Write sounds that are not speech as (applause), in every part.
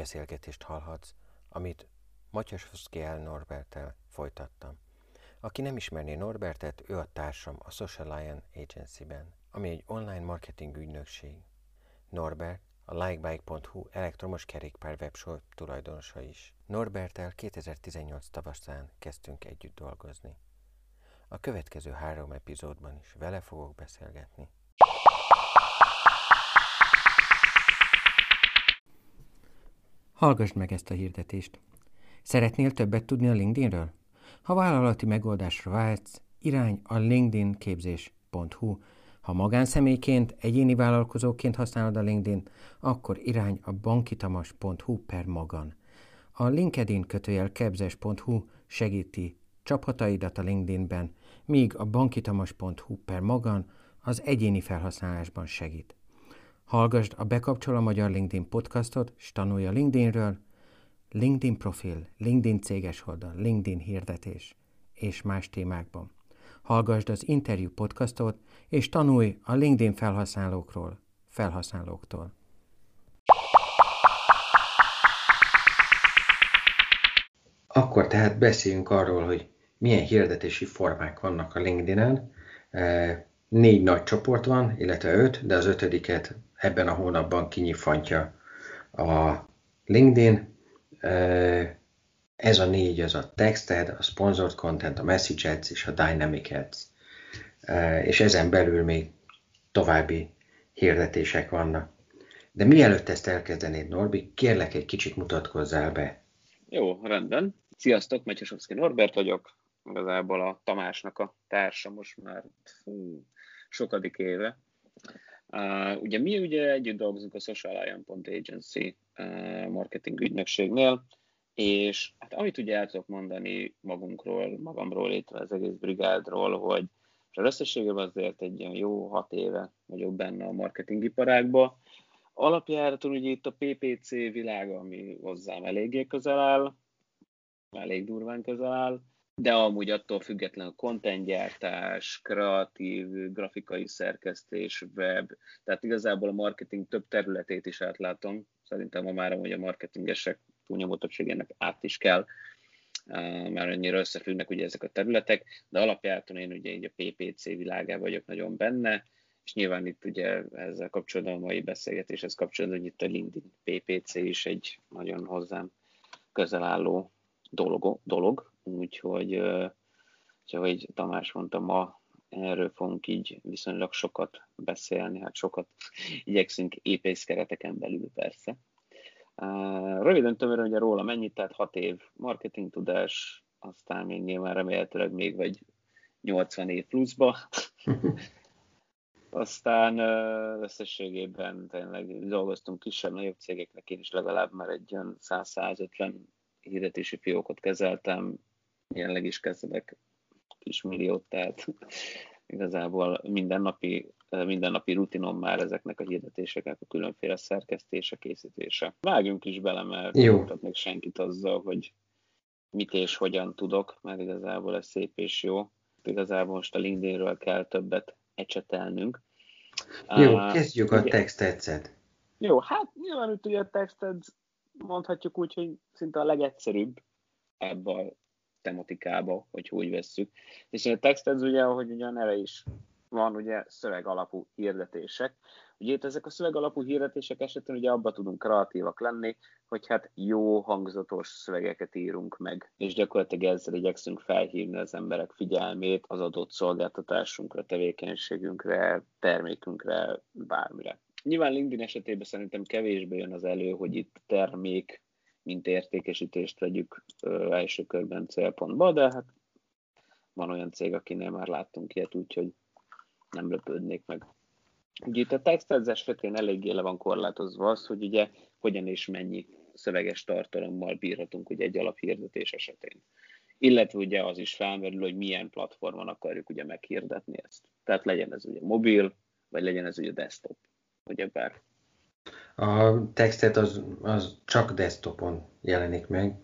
beszélgetést hallhatsz, amit Matyasovszki Norbertel folytattam. Aki nem ismerné Norbertet, ő a társam a Social Lion Agency-ben, ami egy online marketing ügynökség. Norbert a likebike.hu elektromos kerékpár webshop tulajdonosa is. Norbertel 2018 tavaszán kezdtünk együtt dolgozni. A következő három epizódban is vele fogok beszélgetni. Hallgassd meg ezt a hirdetést. Szeretnél többet tudni a LinkedInről? Ha vállalati megoldásra vágysz, irány a linkedin-képzés.hu. Ha magánszemélyként, egyéni vállalkozóként használod a LinkedIn, akkor irány a bankitamas.hu per magan. A LinkedIn kötőjel kebzes.hu segíti csapataidat a LinkedInben, míg a bankitamas.hu per magan az egyéni felhasználásban segít. Hallgasd a Bekapcsol a Magyar LinkedIn podcastot, és tanulj a LinkedInről, LinkedIn profil, LinkedIn céges oldal, LinkedIn hirdetés és más témákban. Hallgasd az interjú podcastot, és tanulj a LinkedIn felhasználókról, felhasználóktól. Akkor tehát beszéljünk arról, hogy milyen hirdetési formák vannak a LinkedIn-en. Négy nagy csoport van, illetve öt, de az ötödiket ebben a hónapban kinyifantja a LinkedIn. Ez a négy, az a Texted, a Sponsored Content, a Message Ads és a Dynamic Ads. És ezen belül még további hirdetések vannak. De mielőtt ezt elkezdenéd, Norbi, kérlek egy kicsit mutatkozzál be. Jó, rendben. Sziasztok, Metyasovszki Norbert vagyok, igazából a Tamásnak a társa most már fú, sokadik éve. Uh, ugye mi ugye együtt dolgozunk a socialion.agency uh, marketing ügynökségnél, és hát amit ugye el tudok mondani magunkról, magamról, illetve az egész brigádról, hogy és összességében azért egy olyan jó hat éve vagyok benne a marketing iparágba. Alapjáraton ugye itt a PPC világa, ami hozzám eléggé közel áll, elég durván közel áll, de amúgy attól függetlenül kontentgyártás, kreatív, grafikai szerkesztés, web, tehát igazából a marketing több területét is átlátom. Szerintem ma már amúgy a marketingesek túlnyomó többségének át is kell, már annyira összefüggnek ugye ezek a területek, de alapjáton én ugye így a PPC világában vagyok nagyon benne, és nyilván itt ugye ezzel kapcsolatban a mai beszélgetéshez kapcsolatban, hogy itt a LinkedIn PPC is egy nagyon hozzám közel álló dolog, dolog úgyhogy, ahogy Tamás mondta, ma erről fogunk így viszonylag sokat beszélni, hát sokat (laughs) igyekszünk épész kereteken belül persze. Röviden tömören ugye róla mennyit, tehát 6 év marketing tudás, aztán még nyilván remélhetőleg még vagy 80 év pluszba. (laughs) Aztán összességében tényleg dolgoztunk kisebb-nagyobb cégeknek, én is legalább már egy olyan 100-150 hirdetési fiókot kezeltem, jelenleg is kezdek kis milliót, tehát igazából mindennapi, mindennapi rutinom már ezeknek a hirdetéseknek a különféle szerkesztése, készítése. Vágjunk is bele, mert Jó. nem még senkit azzal, hogy mit és hogyan tudok, mert igazából ez szép és jó. Igazából most a LinkedInről kell többet ecsetelnünk. Jó, kezdjük a text Jó, hát nyilván itt ugye a texted mondhatjuk úgy, hogy szinte a legegyszerűbb ebben a tematikába, hogy úgy vesszük. És a texted ugye, ahogy ugye a neve is van, ugye szöveg alapú hirdetések. Ugye itt ezek a szöveg alapú hirdetések esetén ugye abba tudunk kreatívak lenni, hogy hát jó hangzatos szövegeket írunk meg, és gyakorlatilag ezzel igyekszünk felhívni az emberek figyelmét az adott szolgáltatásunkra, tevékenységünkre, termékünkre, bármire. Nyilván LinkedIn esetében szerintem kevésbé jön az elő, hogy itt termék, mint értékesítést vegyük ö, első körben célpontba, de hát van olyan cég, akinél már láttunk ilyet, úgyhogy nem lepődnék meg. Ugye itt a texthez esetén eléggé le van korlátozva az, hogy ugye hogyan és mennyi szöveges tartalommal bírhatunk ugye egy alaphirdetés esetén. Illetve ugye az is felmerül, hogy milyen platformon akarjuk ugye meghirdetni ezt. Tehát legyen ez ugye mobil, vagy legyen ez ugye desktop ugyebár. A textet az, az csak desktopon jelenik meg.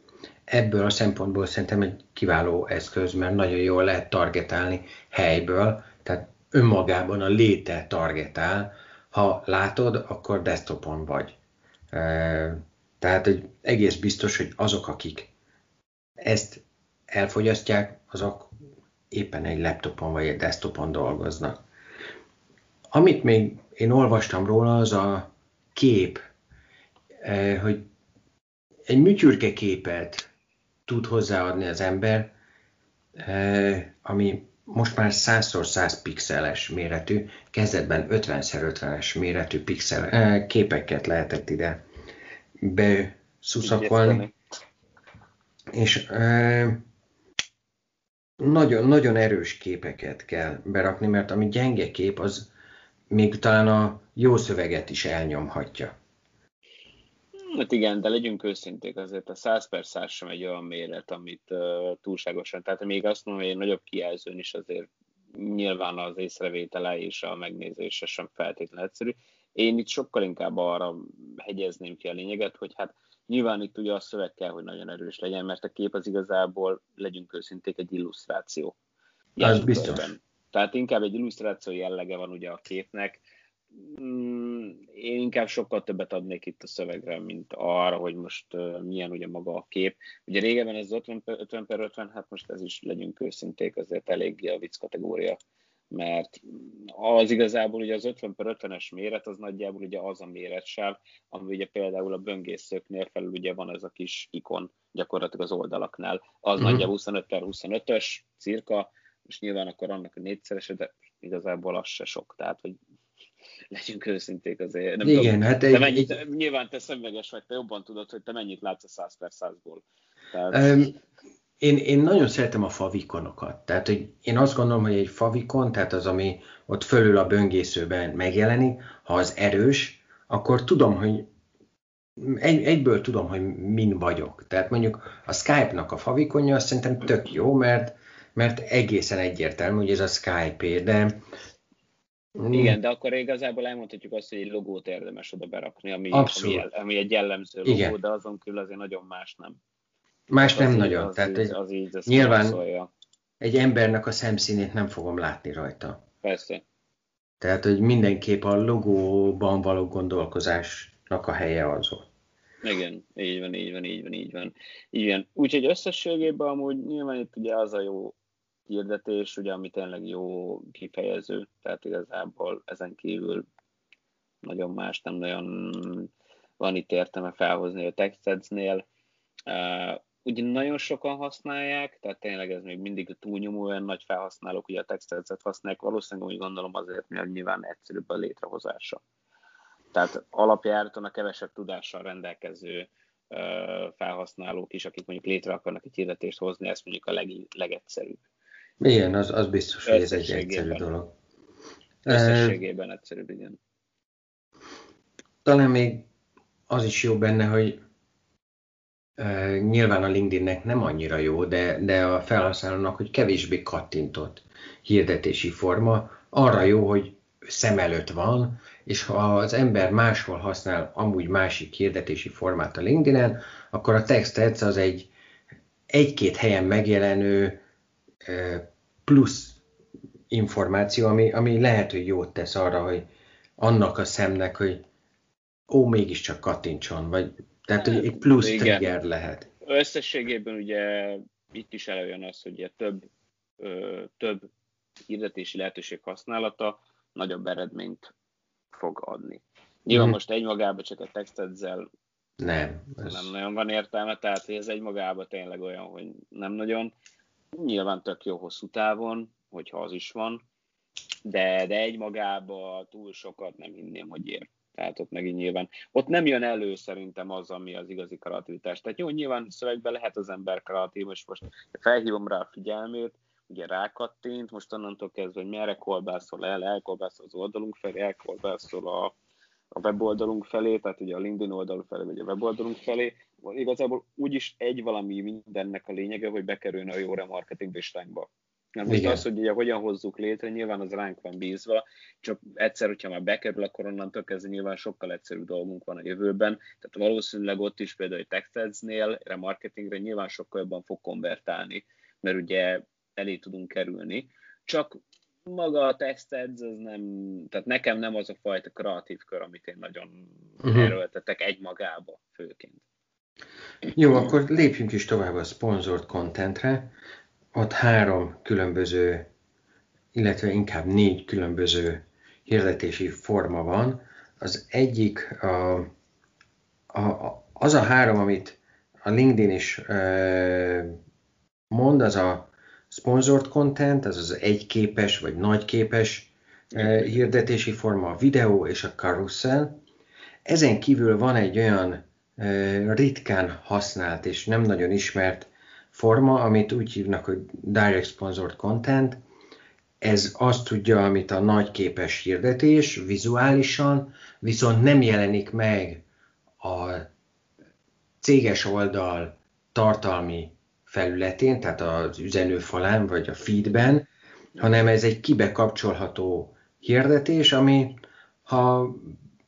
Ebből a szempontból szerintem egy kiváló eszköz, mert nagyon jól lehet targetálni helyből, tehát önmagában a léte targetál. Ha látod, akkor desktopon vagy. Tehát, hogy egész biztos, hogy azok, akik ezt elfogyasztják, azok éppen egy laptopon vagy egy desktopon dolgoznak. Amit még én olvastam róla, az a kép, eh, hogy egy műtyürke képet tud hozzáadni az ember, eh, ami most már 100x100 pixeles méretű, kezdetben 50x50-es méretű pixel, eh, képeket lehetett ide beszuszakolni. És nagyon, nagyon erős képeket kell berakni, mert ami gyenge kép, az még talán a jó szöveget is elnyomhatja. Hát igen, de legyünk őszinték, azért a 100 per 100 sem egy olyan méret, amit uh, túlságosan, tehát még azt mondom, hogy egy nagyobb kijelzőn is azért nyilván az észrevétele és a megnézése sem feltétlenül egyszerű. Én itt sokkal inkább arra hegyezném ki a lényeget, hogy hát nyilván itt ugye a szöveg kell, hogy nagyon erős legyen, mert a kép az igazából, legyünk őszinték, egy illusztráció. Az biztos. Tehát inkább egy illusztráció jellege van ugye a képnek, Mm, én inkább sokkal többet adnék itt a szövegre, mint arra, hogy most milyen ugye maga a kép. Ugye régebben ez 50 per 50, per 50 hát most ez is legyünk őszinték, azért eléggé a vicc kategória, mert az igazából ugye az 50 per 50-es méret az nagyjából ugye az a méretsáv, ami ugye például a böngészőknél felül ugye van ez a kis ikon gyakorlatilag az oldalaknál. Az mm-hmm. nagyjából 25 per 25-ös cirka, és nyilván akkor annak a négyszerese, de igazából az se sok, tehát hogy legyünk őszinték azért. Nem Igen, tudom, hát egy, te mennyit, egy... Nyilván te szemüveges vagy, te jobban tudod, hogy te mennyit látsz a 100 per 100-ból. Tehát... Um, én, én nagyon szeretem a favikonokat. Tehát, hogy én azt gondolom, hogy egy favikon, tehát az, ami ott fölül a böngészőben megjelenik, ha az erős, akkor tudom, hogy egy, egyből tudom, hogy min vagyok. Tehát mondjuk a Skype-nak a favikonja azt szerintem tök jó, mert, mert egészen egyértelmű, hogy ez a Skype, de. Igen, de akkor igazából elmondhatjuk azt, hogy egy logót érdemes oda berakni, ami, ami, ami egy jellemző logó, Igen. de azon kívül azért nagyon más nem. Más nem az nagyon. Az Tehát így, az így, az nyilván szólja. egy embernek a szemszínét nem fogom látni rajta. Persze. Tehát, hogy mindenképp a logóban való gondolkozásnak a helye az volt. Igen, így van, így van, így van, így van. Van. Úgyhogy összességében amúgy nyilván itt ugye az a jó hirdetés, ugye, ami tényleg jó kifejező, tehát igazából ezen kívül nagyon más nem nagyon van itt értelme felhozni a TextEdz-nél. Uh, ugye nagyon sokan használják, tehát tényleg ez még mindig túlnyomó olyan nagy felhasználók, ugye a TextEdz-et használják, valószínűleg úgy gondolom azért, mert nyilván egyszerűbb a létrehozása. Tehát alapjáraton a kevesebb tudással rendelkező felhasználók is, akik mondjuk létre akarnak egy hirdetést hozni, ez mondjuk a leg, legegyszerűbb. Igen, az, az biztos, hogy ez egy egyszerű dolog. Összességében egyszerűbb, igen. Talán még az is jó benne, hogy uh, nyilván a LinkedInnek nem annyira jó, de, de a felhasználónak, hogy kevésbé kattintott hirdetési forma, arra jó, hogy szem előtt van, és ha az ember máshol használ amúgy másik hirdetési formát a LinkedIn-en, akkor a text az egy egy-két helyen megjelenő plusz információ, ami, ami lehet, hogy jót tesz arra, hogy annak a szemnek, hogy ó, mégiscsak kattintson, vagy tehát, hogy egy plusz Igen. trigger lehet. Összességében ugye itt is előjön az, hogy ugye több, ö, több hirdetési lehetőség használata nagyobb eredményt fog adni. Nyilván mm. most egymagában csak a textedzel nem, ez... nem nagyon van értelme, tehát hogy ez egymagában tényleg olyan, hogy nem nagyon. Nyilván tök jó hosszú távon, hogyha az is van, de, de egymagába túl sokat nem hinném, hogy ér. Tehát ott megint nyilván, ott nem jön elő szerintem az, ami az igazi kreativitás. Tehát jó, nyilván szövegben lehet az ember kreatív, és most felhívom rá a figyelmét, ugye rákattint, most onnantól kezdve, hogy merre kolbászol el, elkolbászol az oldalunk felé, elkolbászol a, a weboldalunk felé, tehát ugye a LinkedIn oldalunk felé, vagy a weboldalunk felé, igazából úgyis egy valami mindennek a lényege, hogy bekerülne a jó remarketing listánkba. Mert most Igen. az, hogy ugye hogyan hozzuk létre, nyilván az ránk van bízva, csak egyszer, hogyha már bekerül, akkor onnantól kezdve nyilván sokkal egyszerűbb dolgunk van a jövőben. Tehát valószínűleg ott is például egy TextAds-nél, remarketingre nyilván sokkal jobban fog konvertálni, mert ugye elé tudunk kerülni. Csak maga a text ads, az nem, tehát nekem nem az a fajta kreatív kör, amit én nagyon uh-huh. erőltetek egymagába főként. Jó, akkor lépjünk is tovább a sponsored contentre. Ott három különböző, illetve inkább négy különböző hirdetési forma van. Az egyik a, a, az a három, amit a LinkedIn is e, mond, az a sponsored content, az az egyképes vagy nagyképes e, hirdetési forma, a videó és a carousel. Ezen kívül van egy olyan e, ritkán használt és nem nagyon ismert forma, amit úgy hívnak, hogy direct sponsored content. Ez azt tudja, amit a nagyképes hirdetés vizuálisan, viszont nem jelenik meg a céges oldal tartalmi felületén, tehát az üzenőfalán vagy a feedben, hanem ez egy kibekapcsolható hirdetés, ami ha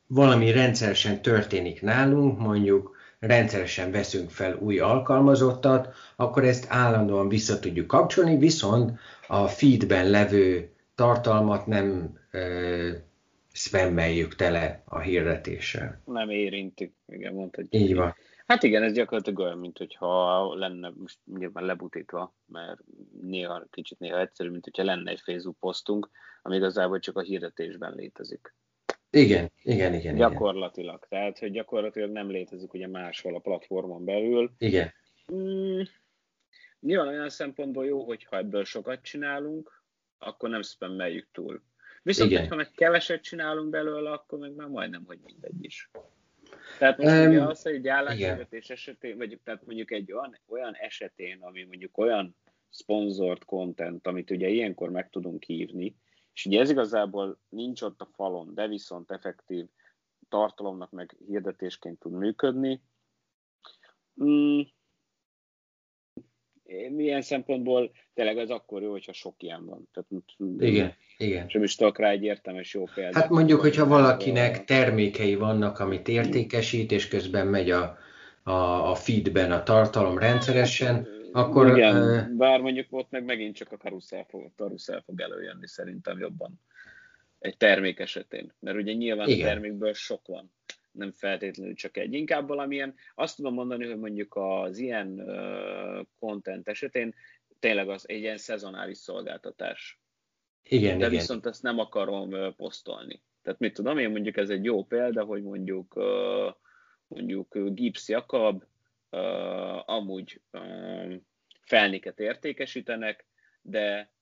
valami rendszeresen történik nálunk, mondjuk rendszeresen veszünk fel új alkalmazottat, akkor ezt állandóan vissza tudjuk kapcsolni, viszont a feedben levő tartalmat nem ö, spammeljük tele a hirdetéssel. Nem érintük, igen, mondtad. Így van. Hát igen, ez gyakorlatilag olyan, mint hogyha lenne, most nyilván lebutítva, mert néha kicsit néha egyszerű, mint hogyha lenne egy Facebook posztunk, ami igazából csak a hirdetésben létezik. Igen, igen, igen. Gyakorlatilag. Igen. Tehát, hogy gyakorlatilag nem létezik ugye máshol a platformon belül. Igen. Mm, nyilván olyan szempontból jó, hogyha ebből sokat csinálunk, akkor nem spammeljük túl. Viszont, ha meg keveset csinálunk belőle, akkor meg már majdnem, hogy mindegy is. Tehát most um, ugye az, hogy egy állásvezetés esetén, vagy tehát mondjuk egy olyan, olyan esetén, ami mondjuk olyan sponsored content, amit ugye ilyenkor meg tudunk hívni, és ugye ez igazából nincs ott a falon, de viszont effektív tartalomnak meg hirdetésként tud működni. Mm, milyen szempontból tényleg az akkor jó, hogyha sok ilyen van. Tehát, igen, igen. Sem is tudok rá egy értelmes jó példát. Hát mondjuk, hogyha valakinek termékei vannak, amit értékesít, és közben megy a, a, a feedben a tartalom rendszeresen, akkor... Igen, bár mondjuk ott meg megint csak a karuszel fog, karuszel fog előjönni szerintem jobban egy termék esetén. Mert ugye nyilván igen. a termékből sok van nem feltétlenül csak egy. Inkább valamilyen, azt tudom mondani, hogy mondjuk az ilyen uh, content esetén tényleg az egy ilyen szezonális szolgáltatás. Igen, De igen. viszont ezt nem akarom uh, posztolni. Tehát mit tudom én, mondjuk ez egy jó példa, hogy mondjuk uh, mondjuk Gibbs Jakab uh, amúgy uh, felniket értékesítenek, de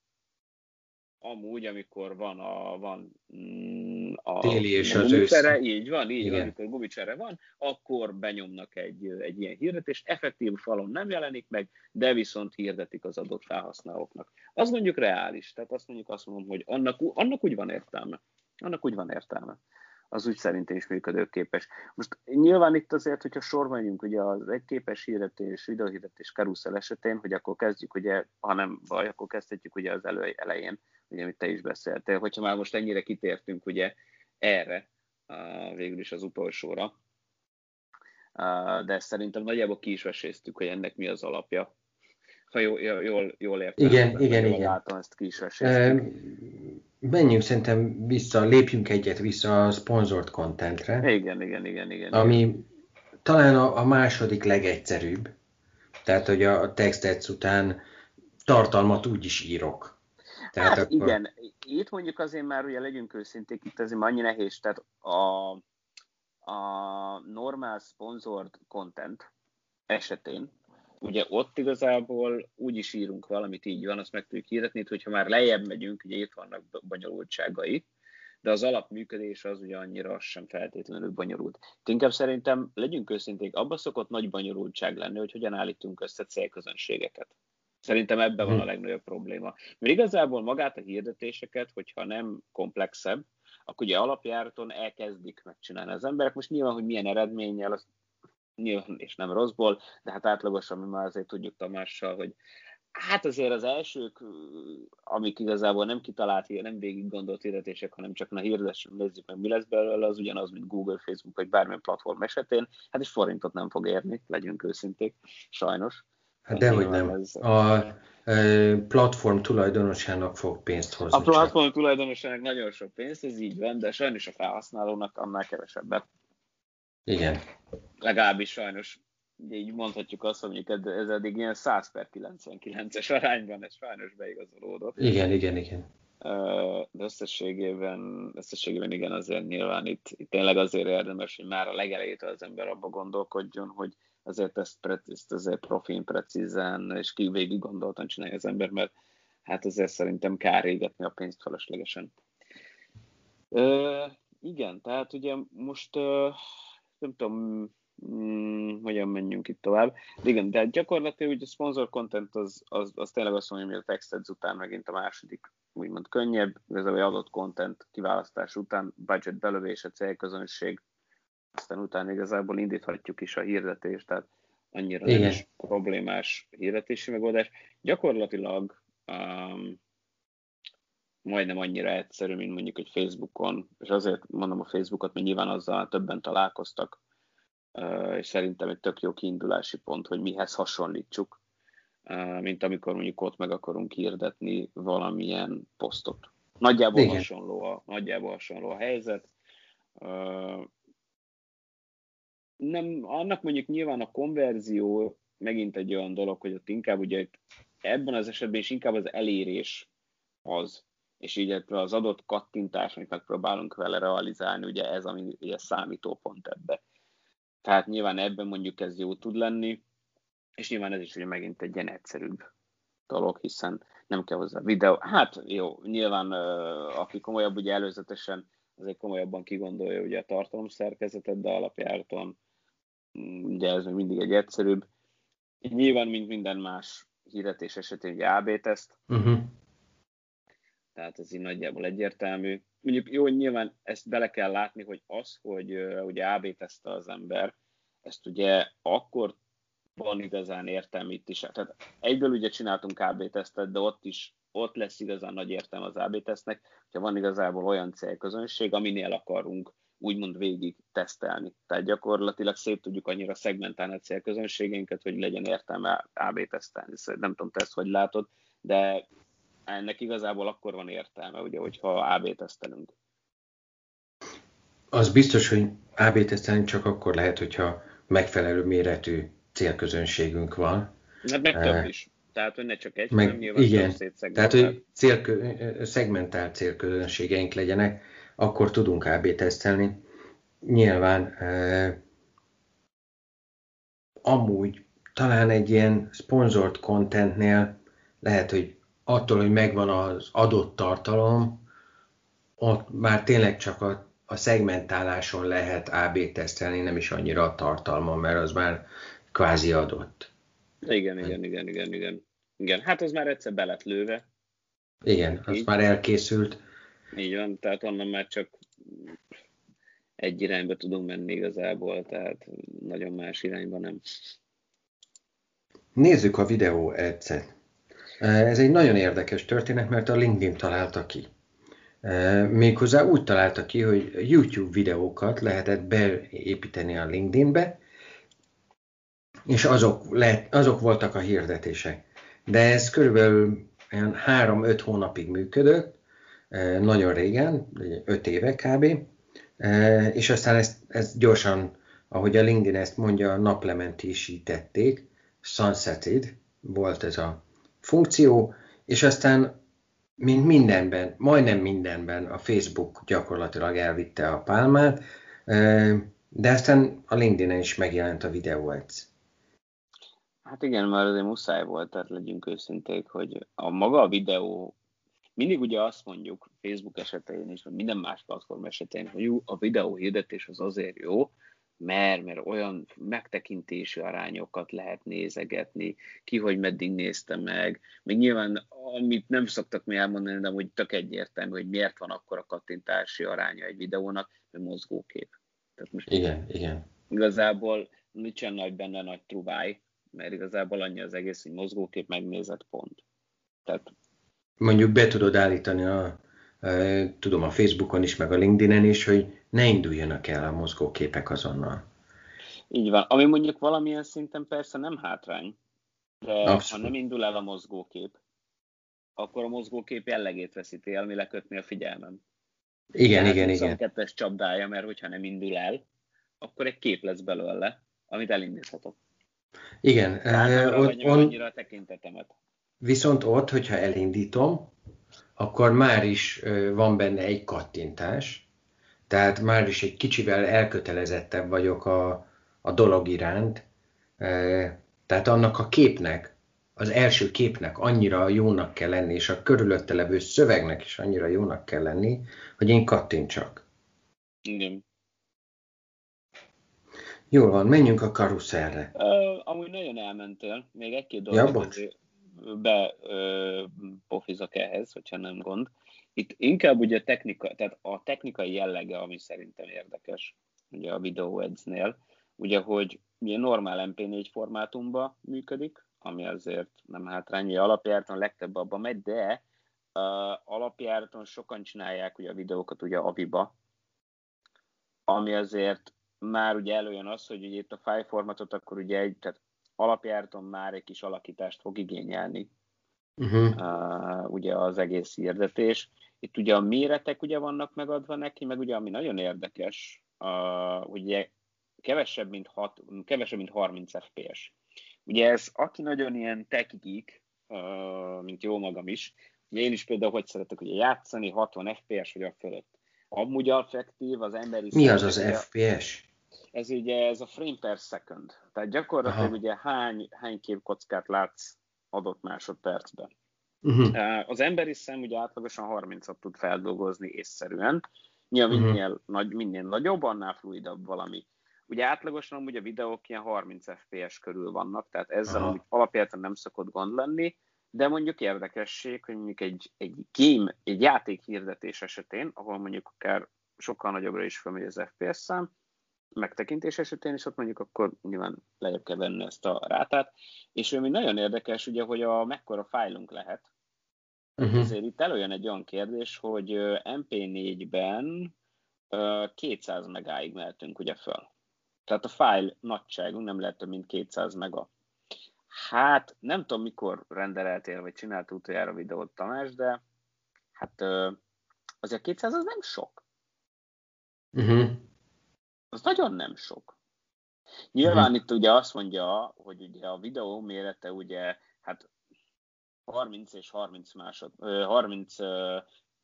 amúgy, amikor van a, van mm, a téli és az ősz. így van, így Igen. van, amikor gumicsere van, akkor benyomnak egy, egy ilyen hirdetést, effektív falon nem jelenik meg, de viszont hirdetik az adott felhasználóknak. Az mondjuk reális, tehát azt mondjuk azt mondom, hogy annak, annak úgy van értelme. Annak úgy van értelme az úgy szerintem is működőképes. Most nyilván itt azért, hogyha sor megyünk ugye az egyképes hirdetés, videóhirdetés karuszel esetén, hogy akkor kezdjük ugye, ha nem baj, akkor kezdhetjük ugye az elő, elején, ugye, amit te is beszéltél, hogyha már most ennyire kitértünk ugye erre, végül is az utolsóra, de szerintem nagyjából ki is veséztük, hogy ennek mi az alapja. Ha jól, jól, jól értem, igen, igen, igen. látom, ezt ki is veséztük. Menjünk szerintem vissza, lépjünk egyet vissza a sponsored contentre. Igen, igen, igen, igen. Ami igen. talán a, a második legegyszerűbb. Tehát, hogy a text után tartalmat úgy is írok. Tehát hát akkor... igen, itt mondjuk azért már ugye legyünk őszinték, itt azért annyi nehéz, tehát a, a normál sponsored content esetén, ugye ott igazából úgy is írunk valamit, így van, azt meg tudjuk hirdetni, hogyha már lejjebb megyünk, ugye itt vannak bonyolultságai, de az alapműködés az ugye annyira sem feltétlenül bonyolult. Inkább szerintem, legyünk őszinték, abban szokott nagy bonyolultság lenni, hogy hogyan állítunk össze célközönségeket. Szerintem ebben van a hm. legnagyobb probléma. Mert igazából magát a hirdetéseket, hogyha nem komplexebb, akkor ugye alapjáraton elkezdik megcsinálni az emberek. Most nyilván, hogy milyen eredménnyel, az nyilván és nem rosszból, de hát átlagosan mi már azért tudjuk Tamással, hogy hát azért az elsők, amik igazából nem kitalált, nem végig gondolt hirdetések, hanem csak na hirdessünk, nézzük meg, mi lesz belőle, az ugyanaz, mint Google, Facebook vagy bármilyen platform esetén. Hát egy forintot nem fog érni, legyünk őszinték, sajnos. Hát dehogy nem. Ez... A platform tulajdonosának fog pénzt hozni. A platform csak. tulajdonosának nagyon sok pénzt, ez így van, de sajnos a felhasználónak annál kevesebbet. Igen. Legalábbis sajnos így mondhatjuk azt, hogy ez, ez eddig ilyen 100 per 99-es arányban, ez sajnos beigazolódott. Igen, igen, igen. De összességében, összességében igen, azért nyilván itt, itt tényleg azért érdemes, hogy már a legelejétől az ember abba gondolkodjon, hogy azért ezt, ezt azért profin, precízen és végig gondoltan csinálja az ember, mert hát azért szerintem kár égetni a pénzt feleslegesen. Ö, igen, tehát ugye most ö, nem tudom, mm, hogyan menjünk itt tovább. De igen, de gyakorlatilag ugye a sponsor content az, az, az tényleg azt mondja, hogy a texted után megint a második úgymond könnyebb, igazából adott content kiválasztás után budget belövése, célközönség, aztán utána igazából indíthatjuk is a hirdetést, tehát annyira Igen. nem is problémás hirdetési megoldás. Gyakorlatilag um, majdnem annyira egyszerű, mint mondjuk egy Facebookon, és azért mondom a Facebookot, mert nyilván azzal többen találkoztak, uh, és szerintem egy tök jó kiindulási pont, hogy mihez hasonlítsuk, uh, mint amikor mondjuk ott meg akarunk hirdetni valamilyen posztot. Nagyjából hasonló a, nagyjából hasonló a helyzet. Nem, annak mondjuk nyilván a konverzió megint egy olyan dolog, hogy ott inkább ugye ebben az esetben is inkább az elérés az, és így az adott kattintás, amit megpróbálunk vele realizálni, ugye ez, ami ugye számítópont ebbe. Tehát nyilván ebben mondjuk ez jó tud lenni, és nyilván ez is ugye megint egy ilyen egyszerűbb dolog, hiszen nem kell hozzá videó. Hát jó, nyilván aki komolyabb ugye előzetesen azért komolyabban kigondolja ugye a tartalomszerkezetet, de alapjáraton ugye ez még mindig egy egyszerűbb. Nyilván, mint minden más hirdetés esetén, ugye AB-teszt, uh-huh. tehát ez így nagyjából egyértelmű. Mondjuk jó, nyilván ezt bele kell látni, hogy az, hogy uh, ugye AB-tesztel az ember, ezt ugye akkor van igazán értelme itt is. Tehát egyből ugye csináltunk AB-tesztet, de ott is ott lesz igazán nagy értelme az AB-tesztnek, hogyha van igazából olyan célközönség, aminél akarunk úgymond végig tesztelni. Tehát gyakorlatilag szép tudjuk annyira szegmentálni a célközönségeinket, hogy legyen értelme AB tesztelni. Szóval nem tudom, te ezt hogy látod, de ennek igazából akkor van értelme, ugye, hogyha AB tesztelünk. Az biztos, hogy AB tesztelni csak akkor lehet, hogyha megfelelő méretű célközönségünk van. Hát meg több uh, is. Tehát, hogy ne csak egy, meg, hanem nyilván igen, tehát, hogy célkö, szegmentált célközönségeink legyenek, akkor tudunk AB tesztelni. Nyilván eh, amúgy talán egy ilyen sponsored contentnél lehet, hogy attól, hogy megvan az adott tartalom, ott már tényleg csak a, a szegmentáláson lehet AB tesztelni, nem is annyira a tartalma, mert az már kvázi adott. Igen, igen, igen, igen, igen. Igen, hát az már egyszer belet lőve. Igen, az Így. már elkészült. Így van, tehát onnan már csak egy irányba tudunk menni igazából, tehát nagyon más irányba nem. Nézzük a videó egyszer. Ez egy nagyon érdekes történet, mert a LinkedIn találta ki. Méghozzá úgy találta ki, hogy YouTube videókat lehetett beépíteni a LinkedInbe, és azok, lehet, azok voltak a hirdetések. De ez körülbelül 3-5 hónapig működött, nagyon régen, 5 éve kb. És aztán ezt, ezt gyorsan, ahogy a LinkedIn ezt mondja, naplementisítették, sunseted volt ez a funkció, és aztán mint mindenben, majdnem mindenben a Facebook gyakorlatilag elvitte a pálmát, de aztán a LinkedIn-en is megjelent a videó ads. Hát igen, mert azért muszáj volt, tehát legyünk őszinték, hogy a maga a videó mindig ugye azt mondjuk Facebook esetén is, vagy minden más platform esetén, hogy a videó hirdetés az azért jó, mert, mert olyan megtekintési arányokat lehet nézegetni, ki hogy meddig nézte meg. Még nyilván, amit nem szoktak mi elmondani, de hogy tök egyértelmű, hogy miért van akkor a kattintási aránya egy videónak, mert mozgókép. Tehát most igen, igen. Igazából nincsen nagy benne nagy truváj, mert igazából annyi az egész, hogy mozgókép megnézett pont. Tehát mondjuk be tudod állítani a, a, tudom a Facebookon is, meg a LinkedIn-en is, hogy ne induljanak el a mozgóképek azonnal. Így van. Ami mondjuk valamilyen szinten persze nem hátrány, De Abszolút. ha nem indul el a mozgókép, akkor a mozgókép jellegét veszíti el, mi lekötni a figyelmem. Igen, Tehát igen, igen. kettes csapdája, mert hogyha nem indul el, akkor egy kép lesz belőle, amit elindíthatok. Igen. Tehát, ott, on, annyira a tekintetemet. Viszont ott, hogyha elindítom, akkor már is van benne egy kattintás, tehát már is egy kicsivel elkötelezettebb vagyok a, a dolog iránt, tehát annak a képnek, az első képnek annyira jónak kell lenni, és a körülötte levő szövegnek is annyira jónak kell lenni, hogy én kattintsak. Igen. Jól van, menjünk a karuszerre. Uh, amúgy nagyon elmentél, még egy-két dolgot ja, bepofizok ehhez, hogyha nem gond. Itt inkább ugye technika, tehát a technikai jellege, ami szerintem érdekes, ugye a Video Ads-nél, ugye, hogy ugye normál MP4 formátumban működik, ami azért nem hátrányi alapjáraton legtöbb abban megy, de uh, alapjáraton sokan csinálják ugye a videókat ugye Aviba, ami azért már ugye előjön az, hogy ugye itt a file formatot akkor ugye egy, tehát alapjáraton már egy kis alakítást fog igényelni uh-huh. uh, ugye az egész hirdetés. Itt ugye a méretek ugye vannak megadva neki, meg ugye ami nagyon érdekes, uh, ugye kevesebb mint, hat, kevesebb, mint 30 fps. Ugye ez, aki nagyon ilyen tech geek, uh, mint jó magam is, ugye én is például hogy szeretek ugye játszani, 60 fps vagy a fölött. Amúgy effektív az emberi... Mi az az fps? Ez ugye ez a frame per second. Tehát gyakorlatilag Aha. ugye hány, hány képkockát látsz adott másodpercben. Uh-huh. Az emberi szem ugye átlagosan 30-at tud feldolgozni észszerűen. Nyilván uh-huh. minél, nagy, minél nagyobb, annál fluidabb valami. Ugye átlagosan ugye a videók ilyen 30 fps körül vannak, tehát ezzel Aha. alapjáton nem szokott gond lenni, de mondjuk érdekesség, hogy mondjuk egy, egy game, egy játék hirdetés esetén, ahol mondjuk akár sokkal nagyobbra is felmegy az FPS szám, megtekintés esetén is ott mondjuk akkor nyilván lejjebb kell venni ezt a rátát, és ami nagyon érdekes, ugye, hogy a mekkora fájlunk lehet. Uh-huh. Ezért itt előjön egy olyan kérdés, hogy MP4-ben 200 megáig mehetünk ugye föl. Tehát a fájl nagyságunk nem lehet több mint 200 mega. Hát nem tudom, mikor rendeltél, vagy csinált utoljára videót Tamás, de hát azért 200 az nem sok. Uh-huh az nagyon nem sok. Nyilván uh-huh. itt ugye azt mondja, hogy ugye a videó mérete ugye hát 30 és 30 másod, 30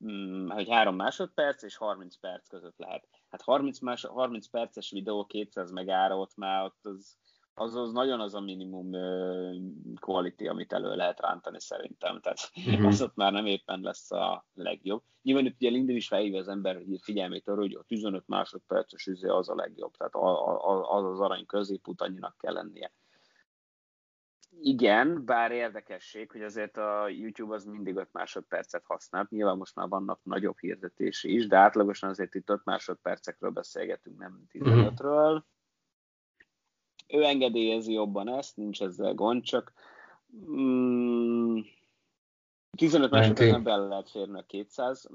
mm, hogy 3 másodperc és 30 perc között lehet. Hát 30, más, 30 perces videó 200 megára ott már ott az, az, az nagyon az a minimum quality, amit elő lehet rántani szerintem. Tehát uh-huh. az ott már nem éppen lesz a legjobb. Nyilván itt ugye LinkedIn is felhívja az ember figyelmét arra, hogy a 15 másodperces üzé az a legjobb. Tehát az az arany középút annyinak kell lennie. Igen, bár érdekesség, hogy azért a YouTube az mindig 5 másodpercet használ. Nyilván most már vannak nagyobb hirdetési is, de átlagosan azért itt 5 másodpercekről beszélgetünk, nem 15-ről. Ő engedélyezi jobban ezt, nincs ezzel gond, csak mm, 15 másodpercen belül lehet férni a 200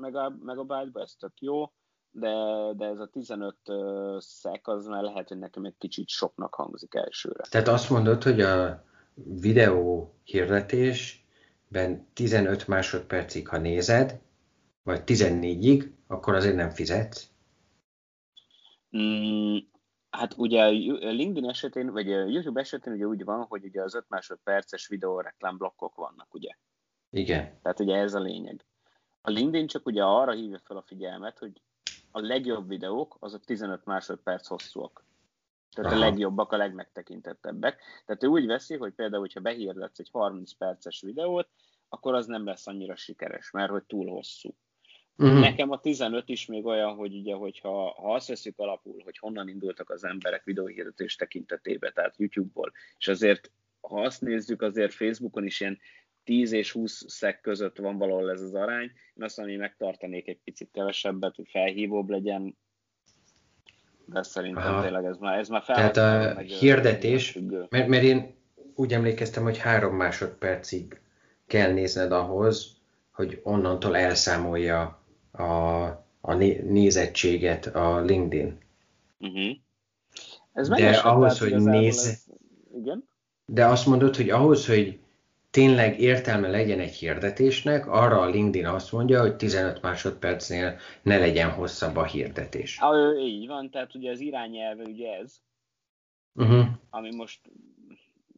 megabájtba, ez tök jó, de, de ez a 15 uh, szek az már lehet, hogy nekem egy kicsit soknak hangzik elsőre. Tehát azt mondod, hogy a videó hirdetésben 15 másodpercig, ha nézed, vagy 14-ig, akkor azért nem fizetsz? Mm, Hát ugye a LinkedIn esetén, vagy a YouTube esetén ugye úgy van, hogy ugye az 5 másodperces videó reklámblokkok vannak, ugye? Igen. Tehát ugye ez a lényeg. A LinkedIn csak ugye arra hívja fel a figyelmet, hogy a legjobb videók azok 15 másodperc hosszúak. Tehát Aha. a legjobbak, a legmegtekintettebbek. Tehát ő úgy veszi, hogy például, hogyha behirdetsz egy 30 perces videót, akkor az nem lesz annyira sikeres, mert hogy túl hosszú. Uh-huh. Nekem a 15 is még olyan, hogy ugye, hogyha ha azt veszük alapul, hogy honnan indultak az emberek videóhirdetés tekintetében, tehát YouTube-ból, és azért, ha azt nézzük, azért Facebookon is ilyen 10 és 20 szek között van valahol ez az arány. Én azt mondom, hogy megtartanék egy picit kevesebbet, hogy felhívóbb legyen, de szerintem Aha. tényleg ez már, ez már fel. Tehát a hirdetés, mert, mert én úgy emlékeztem, hogy három másodpercig kell nézned ahhoz, hogy onnantól elszámolja a, a nézettséget a LinkedIn. Uh-huh. Ez De ahhoz, hogy néz... Ez... Igen? De azt mondod, hogy ahhoz, hogy tényleg értelme legyen egy hirdetésnek, arra a LinkedIn azt mondja, hogy 15 másodpercnél ne legyen hosszabb a hirdetés. Ah, így van, tehát ugye az irányelve ugye ez, uh-huh. ami most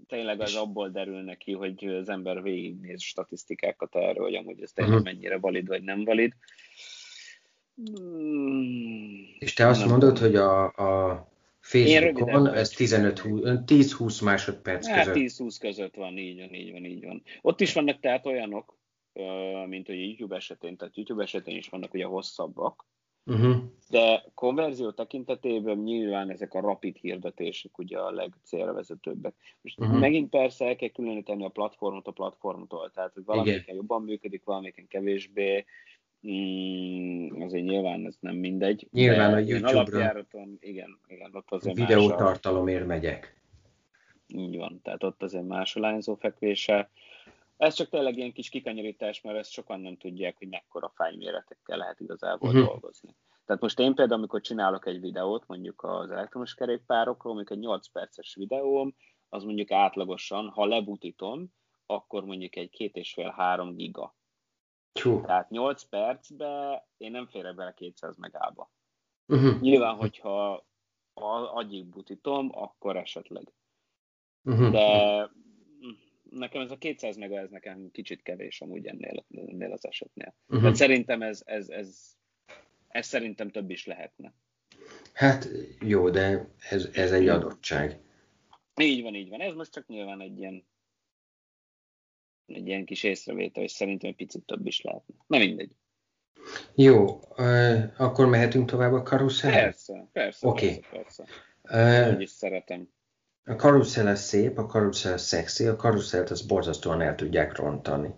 tényleg az abból derül neki, hogy az ember végignéz statisztikákat erről, hogy amúgy ez tényleg uh-huh. mennyire valid vagy nem valid. Hmm, És te azt mondod, hogy a, a Facebookon ez 10-20 másodperc hát, között. 10-20 között van, így van, így van, így van. Ott is vannak tehát olyanok, mint a YouTube esetén, tehát YouTube esetén is vannak ugye hosszabbak, uh-huh. de konverzió tekintetében nyilván ezek a rapid hirdetések ugye a legcélra vezetőbbek. Most uh-huh. megint persze el kell különíteni a platformot a platformtól, tehát hogy valamiken jobban működik, valamiken kevésbé, Mm, azért nyilván ez nem mindegy. Nyilván a YouTube-ra igen, igen, ott azért videótartalomért megyek. Így van, tehát ott azért más a lányzó fekvése. Ez csak tényleg ilyen kis kikanyarítás, mert ezt sokan nem tudják, hogy mekkora fájméretekkel lehet igazából uh-huh. dolgozni. Tehát most én például, amikor csinálok egy videót, mondjuk az elektromos kerékpárokról, mondjuk egy 8 perces videóm, az mondjuk átlagosan, ha lebutítom, akkor mondjuk egy két és fél három giga Csú. Tehát 8 percbe én nem férek bele 200 megába. Uh-huh. Nyilván, hogyha agyig butítom, akkor esetleg. Uh-huh. De nekem ez a 200 mega, ez nekem kicsit kevés amúgy ennél, ennél az esetnél. Uh-huh. Tehát szerintem ez, ez, ez, ez szerintem több is lehetne. Hát jó, de ez, ez egy adottság. Így van, így van. Ez most csak nyilván egy ilyen egy ilyen kis észrevétel, és szerintem egy picit több is lehetne. Na mindegy. Jó, akkor mehetünk tovább a karuszell? Persze, persze, okay. persze, persze. Uh, is szeretem. A karuszell az szép, a karuszell szexi, a karuszellt az borzasztóan el tudják rontani.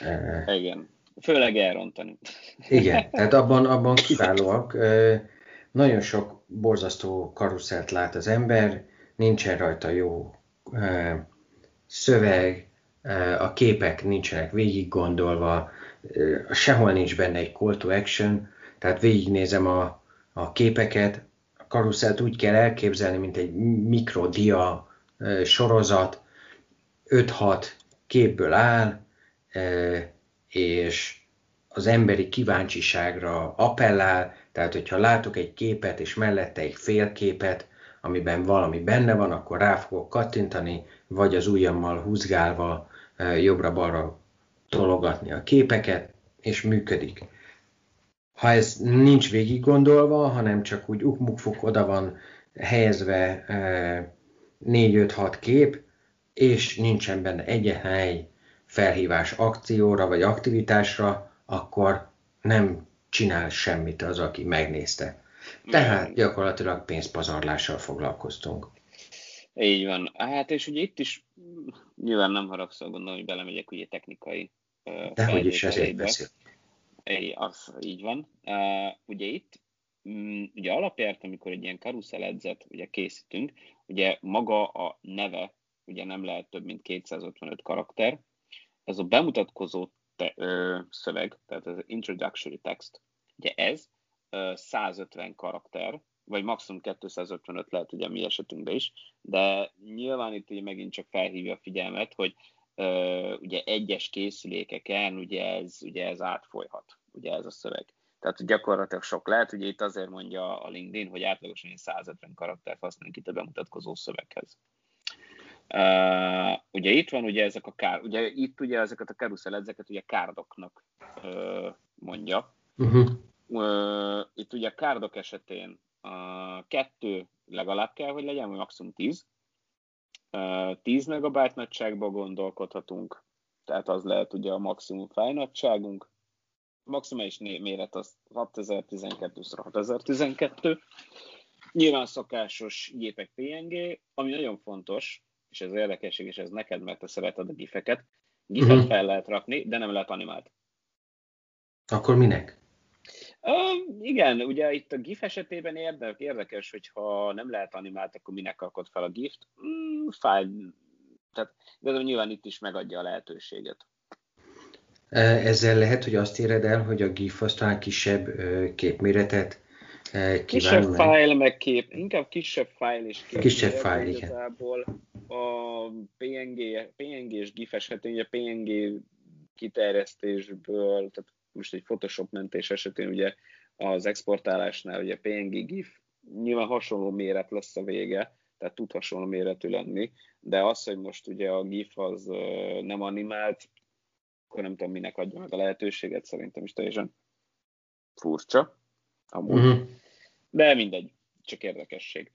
Uh, igen, főleg elrontani. Igen, (laughs) tehát abban, abban kiválóak. Uh, nagyon sok borzasztó karuszelt lát az ember, nincsen rajta jó uh, szöveg, a képek nincsenek végig gondolva, sehol nincs benne egy call to action, tehát végignézem a, a képeket, a karuszelt úgy kell elképzelni, mint egy mikrodia sorozat, 5-6 képből áll, és az emberi kíváncsiságra appellál, tehát hogyha látok egy képet, és mellette egy félképet, amiben valami benne van, akkor rá fogok kattintani, vagy az ujjammal húzgálva jobbra-balra tologatni a képeket, és működik. Ha ez nincs végig gondolva, hanem csak úgy ukmukfuk oda van helyezve 4-5-6 kép, és nincsen benne egyetlen egy felhívás akcióra vagy aktivitásra, akkor nem csinál semmit az, aki megnézte. Tehát gyakorlatilag pénzpazarlással foglalkoztunk. Így van. Hát és ugye itt is nyilván nem haragszol, gondolom, hogy belemegyek ugye technikai Dehogy is ezért beszél. Az így van. Uh, ugye itt, um, ugye alapjárt, amikor egy ilyen karuszel edzet ugye készítünk, ugye maga a neve ugye nem lehet több, mint 255 karakter. Ez a bemutatkozó te, ö, szöveg, tehát az introductory text, ugye ez ö, 150 karakter, vagy maximum 255 lehet ugye mi esetünkben is, de nyilván itt ugye megint csak felhívja a figyelmet, hogy uh, ugye egyes készülékeken ugye ez, ugye ez átfolyhat, ugye ez a szöveg. Tehát gyakorlatilag sok lehet, ugye itt azért mondja a LinkedIn, hogy átlagosan 150 karaktert használunk itt a bemutatkozó szöveghez. Uh, ugye itt van ugye ezek a kár, ugye itt ugye ezeket a karuszel ezeket ugye kárdoknak uh, mondja. Uh-huh. Uh, itt ugye a kárdok esetén kettő legalább kell, hogy legyen, vagy maximum 10. 10 megabyte nagyságban gondolkodhatunk, tehát az lehet ugye a maximum fájnagyságunk. Maximális méret az 6012x6012. Nyilván szokásos gépek PNG, ami nagyon fontos, és ez érdekesség, és ez neked, mert te szereted a gifeket. Gifet uh-huh. fel lehet rakni, de nem lehet animált. Akkor minek? Igen, ugye itt a GIF esetében érdek, érdekes, hogyha nem lehet animált, akkor minek rakod fel a GIF-t. Mm, fáj, tehát de nyilván itt is megadja a lehetőséget. Ezzel lehet, hogy azt éred el, hogy a GIF aztán kisebb képméretet kíván Kisebb meg. fájl, meg kép, inkább kisebb fájl és kép. Kisebb fájl, igen. Igazából a PNG, PNG és GIF esetén, ugye PNG kiterjesztésből, tehát most egy Photoshop mentés esetén ugye az exportálásnál ugye PNG GIF nyilván hasonló méret lesz a vége, tehát tud hasonló méretű lenni, de az, hogy most ugye a GIF az nem animált, akkor nem tudom, minek adja meg a lehetőséget, szerintem is teljesen furcsa. Amúgy. Uh-huh. De mindegy, csak érdekesség.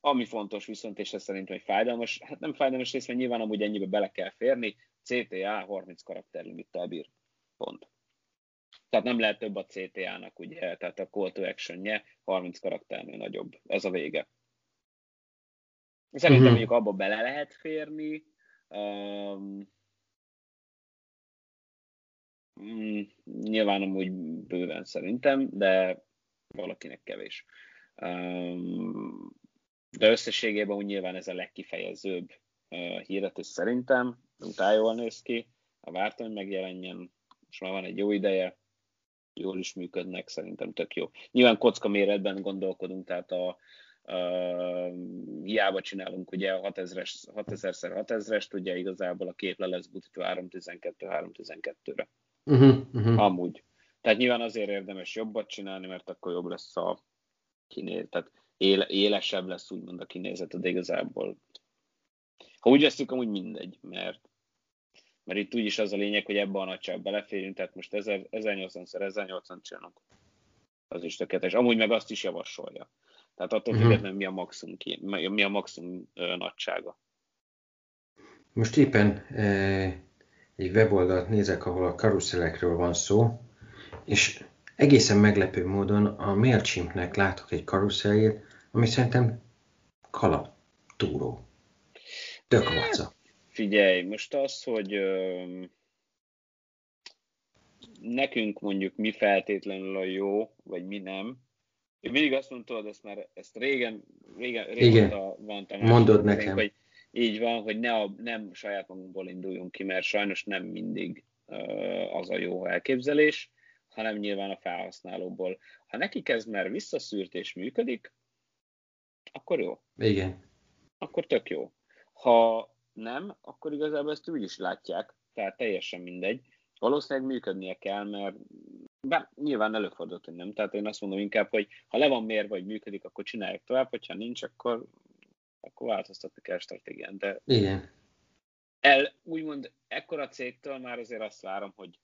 Ami fontos viszont, és ez szerintem egy fájdalmas, hát nem fájdalmas rész, mert nyilván amúgy ennyibe bele kell férni, CTA 30 karakterlimittel bír. Pont. Tehát nem lehet több a CTA-nak, ugye, tehát a call to action 30 karakternél nagyobb. Ez a vége. Szerintem uh-huh. mondjuk abba bele lehet férni. Um, nyilván amúgy bőven szerintem, de valakinek kevés. Um, de összességében úgy nyilván ez a legkifejezőbb uh, híret, szerintem utána jól néz ki. A vártam, hogy megjelenjen, most már van egy jó ideje, jól is működnek, szerintem tök jó. Nyilván kocka méretben gondolkodunk, tehát a, Uh, hiába csinálunk ugye a 6000-es, 6000x6000-est, ugye igazából a kép le lesz butítva 312-312-re. Uh-huh, uh-huh. Amúgy. Tehát nyilván azért érdemes jobbat csinálni, mert akkor jobb lesz a kinézet, tehát éle, élesebb lesz úgymond a kinézet, de igazából ha úgy veszük, amúgy mindegy, mert mert itt úgyis az a lényeg, hogy ebbe a nagyságba beleférjünk, tehát most 1080x1080 csinálunk. Az is tökéletes. Amúgy meg azt is javasolja. Tehát attól uh-huh. függetlenül mi a maximum, mi a maximum ö, nagysága. Most éppen e, egy weboldalt nézek, ahol a karuszelekről van szó, és egészen meglepő módon a MailChimpnek látok egy karuszeljét, ami szerintem kalaptúró. Tök maca. Figyelj, most az, hogy ö, nekünk mondjuk mi feltétlenül a jó, vagy mi nem, én mindig azt mondtad, ezt már ezt régen, régen, régen van Tamás, Mondod nekem. Hogy így van, hogy ne a, nem saját magunkból induljunk ki, mert sajnos nem mindig uh, az a jó elképzelés, hanem nyilván a felhasználóból. Ha neki kezd már visszaszűrt és működik, akkor jó. Igen. Akkor tök jó. Ha nem, akkor igazából ezt úgy is látják, tehát teljesen mindegy. Valószínűleg működnie kell, mert bár nyilván előfordult, hogy nem. Tehát én azt mondom inkább, hogy ha le van mérve, vagy működik, akkor csinálják tovább, hogyha nincs, akkor, akkor változtatni kell stratégián. De Igen. El, úgymond ekkora cégtől már azért azt várom, hogy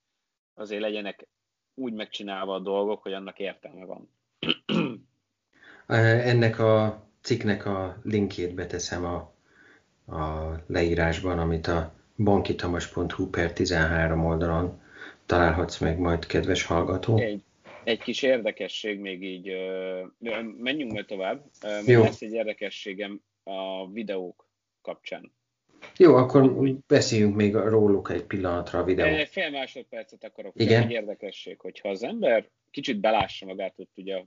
azért legyenek úgy megcsinálva a dolgok, hogy annak értelme van. (clears throat) Ennek a cikknek a linkjét beteszem a a leírásban, amit a bankitamas.hu per 13 oldalon találhatsz meg majd, kedves hallgató. Egy, egy kis érdekesség még így, menjünk majd tovább. Jó. Lesz egy érdekességem a videók kapcsán. Jó, akkor beszéljünk még róluk egy pillanatra a videó. Fél másodpercet akarok. Igen. Egy érdekesség, hogyha az ember kicsit belássa magát ott ugye a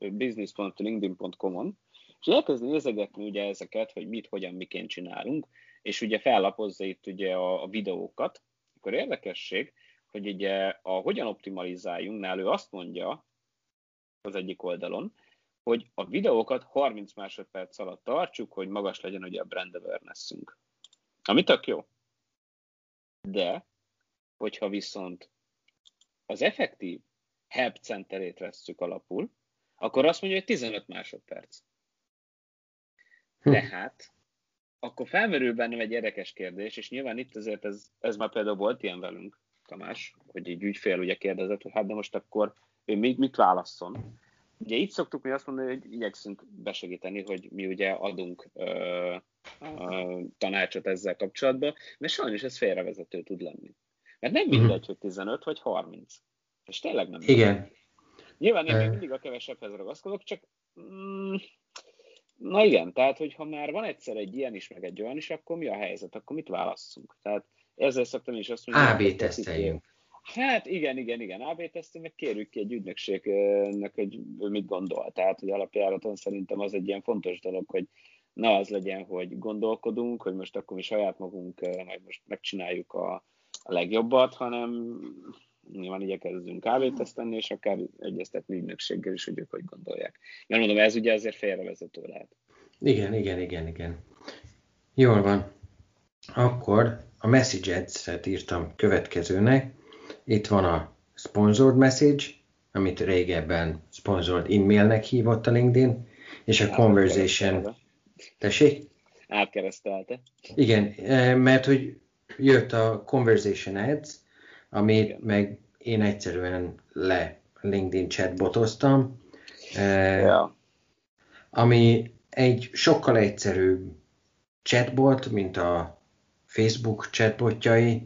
business.linkedin.com-on, és elkezd nézegetni ugye ezeket, hogy mit, hogyan, miként csinálunk, és ugye fellapozza itt ugye a, a videókat, akkor érdekesség, hogy ugye a hogyan optimalizáljunk, nál ő azt mondja az egyik oldalon, hogy a videókat 30 másodperc alatt tartsuk, hogy magas legyen ugye a brand awareness-ünk. Ami tök jó. De, hogyha viszont az effektív help centerét vesszük alapul, akkor azt mondja, hogy 15 másodperc. Hm. Tehát akkor felmerül bennem egy érdekes kérdés, és nyilván itt azért ez, ez már például volt ilyen velünk, Tamás, hogy egy ügyfél ugye kérdezett, hogy hát de most akkor ő mit, mit válasszon. Ugye itt szoktuk mi azt mondani, hogy igyekszünk besegíteni, hogy mi ugye adunk ö, ö, tanácsot ezzel kapcsolatban, mert sajnos ez félrevezető tud lenni. Mert nem mindegy, hm. hogy 15 vagy 30. És tényleg nem Igen. Mindegy. Nyilván én még mindig a kevesebbhez ragaszkodok, csak mm, Na igen, tehát hogyha már van egyszer egy ilyen is, meg egy olyan is, akkor mi a helyzet? Akkor mit válasszunk? Tehát ezzel szoktam is azt mondani. AB teszteljünk. Hát igen, igen, igen, AB tesztünk, meg kérjük ki egy ügynökségnek, hogy mit gondol. Tehát, hogy alapjáraton szerintem az egy ilyen fontos dolog, hogy na az legyen, hogy gondolkodunk, hogy most akkor mi saját magunk majd most megcsináljuk a, a legjobbat, hanem nyilván igyekezzünk kávét teszteni, és akár egyeztetni ügynökséggel is, hogy ők hogy gondolják. Mert mondom, ez ugye azért félrevezető lehet. Igen, igen, igen, igen. Jól van. Akkor a message ads-et írtam következőnek. Itt van a sponsored message, amit régebben sponsored e-mailnek hívott a LinkedIn, és a conversation... Tessék? Átkeresztelte. Igen, eh, mert hogy jött a conversation ads, amit Igen. meg én egyszerűen le LinkedIn chatbotoztam, eh, ja. ami egy sokkal egyszerűbb chatbot, mint a Facebook chatbotjai,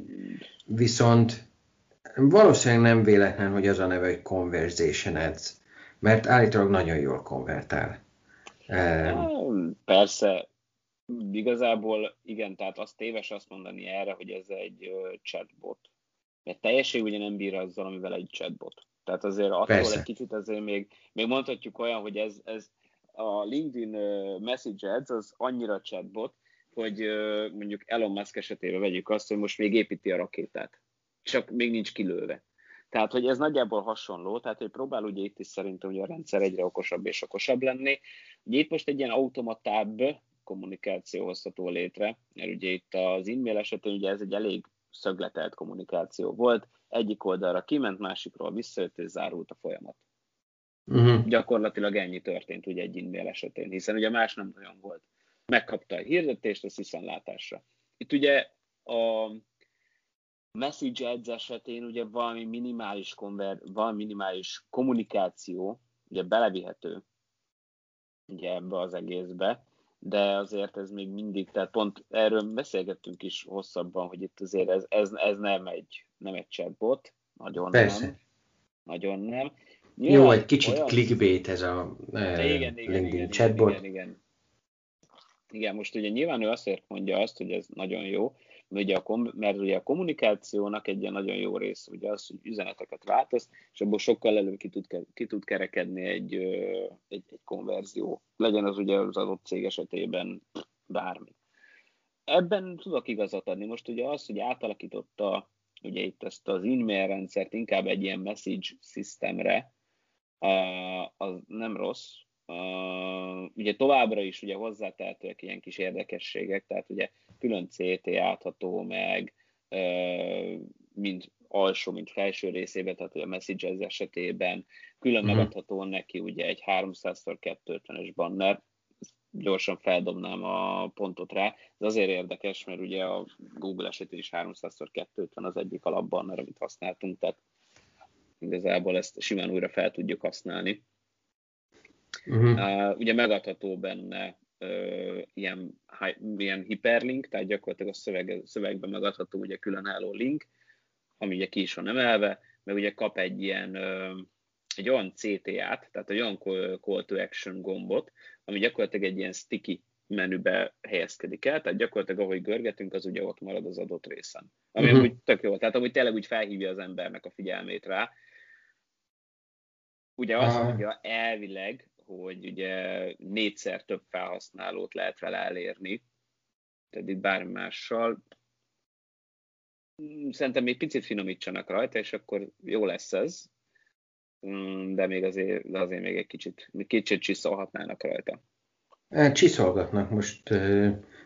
viszont valószínűleg nem véletlen, hogy az a neve, hogy Conversation Ads, mert állítólag nagyon jól konvertál. Persze, igazából igen, tehát az téves azt mondani erre, hogy ez egy chatbot. Mert teljesség ugye nem bír azzal, amivel egy chatbot. Tehát azért attól Persze. egy kicsit azért még, még mondhatjuk olyan, hogy ez, ez a LinkedIn Message Ads az annyira chatbot, hogy mondjuk Elon Musk esetében vegyük azt, hogy most még építi a rakétát, csak még nincs kilőve. Tehát, hogy ez nagyjából hasonló, tehát, hogy próbál ugye itt is szerintem, hogy a rendszer egyre okosabb és okosabb lenni. Ugye itt most egy ilyen automatább kommunikáció hozható létre, mert ugye itt az e-mail esetén ugye ez egy elég szögletelt kommunikáció volt, egyik oldalra kiment, másikról visszajött és zárult a folyamat. Uh-huh. Gyakorlatilag ennyi történt ugye egy e-mail esetén, hiszen ugye más nem nagyon volt megkapta a hirdetést a látásra. Itt ugye a message ads esetén ugye valami minimális, konver, valami minimális kommunikáció ugye belevihető ugye ebbe az egészbe, de azért ez még mindig, tehát pont erről beszélgettünk is hosszabban, hogy itt azért ez, ez, ez nem egy, nem egy chatbot, nagyon Persze. nem. Nagyon nem. Nyilván Jó, egy kicsit olyan... clickbait ez a uh, igen, igen, igen, chatbot. Igen, igen. Igen, most ugye nyilván ő azért mondja azt, hogy ez nagyon jó, ugye a, mert ugye a kommunikációnak egy ilyen nagyon jó része ugye az, hogy üzeneteket változ, és abból sokkal előbb ki tud, ki tud kerekedni egy, egy, egy konverzió. Legyen az ugye az adott cég esetében bármi. Ebben tudok igazat adni. Most ugye az, hogy átalakította ugye itt ezt az e-mail rendszert inkább egy ilyen message systemre, az nem rossz, Uh, ugye továbbra is ugye hozzátehetőek ilyen kis érdekességek, tehát ugye külön CT átható meg, uh, mint alsó, mint felső részében, tehát a Messages esetében külön mm-hmm. megadható neki ugye egy 300x250-es banner, gyorsan feldobnám a pontot rá. Ez azért érdekes, mert ugye a Google esetén is 300x250 az egyik alapbanner, amit használtunk, tehát igazából ezt simán újra fel tudjuk használni. Uh-huh. Uh, ugye megadható benne uh, ilyen, ilyen hiperlink, tehát gyakorlatilag a szöveg, szövegben megadható ugye különálló link, ami ugye ki is van emelve, meg ugye kap egy ilyen uh, egy olyan CTA-t, tehát egy olyan call to action gombot, ami gyakorlatilag egy ilyen sticky menübe helyezkedik el, tehát gyakorlatilag ahogy görgetünk, az ugye ott marad az adott részen. Ami uh-huh. úgy tök jó, tehát amúgy tényleg úgy felhívja az embernek a figyelmét rá. Ugye azt mondja elvileg, hogy ugye négyszer több felhasználót lehet vele elérni, tehát itt bármi mással. Szerintem még picit finomítsanak rajta, és akkor jó lesz ez, hmm, de még azért, de azért még egy kicsit, még kicsit csiszolhatnának rajta. Csiszolgatnak. Most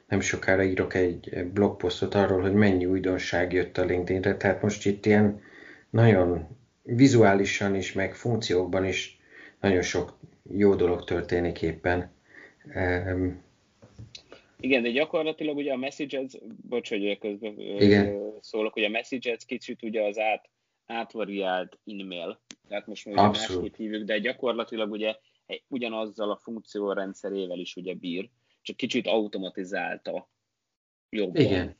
nem sokára írok egy blogposztot arról, hogy mennyi újdonság jött a LinkedInre, tehát most itt ilyen nagyon vizuálisan is, meg funkciókban is nagyon sok jó dolog történik éppen. Um, igen, de gyakorlatilag ugye a messages, bocs, hogy közben igen. szólok, hogy a messages kicsit ugye az át, átvariált e-mail, tehát most már másképp hívjuk, de gyakorlatilag ugye ugyanazzal a funkciórendszerével is ugye bír, csak kicsit automatizálta jobban. Igen.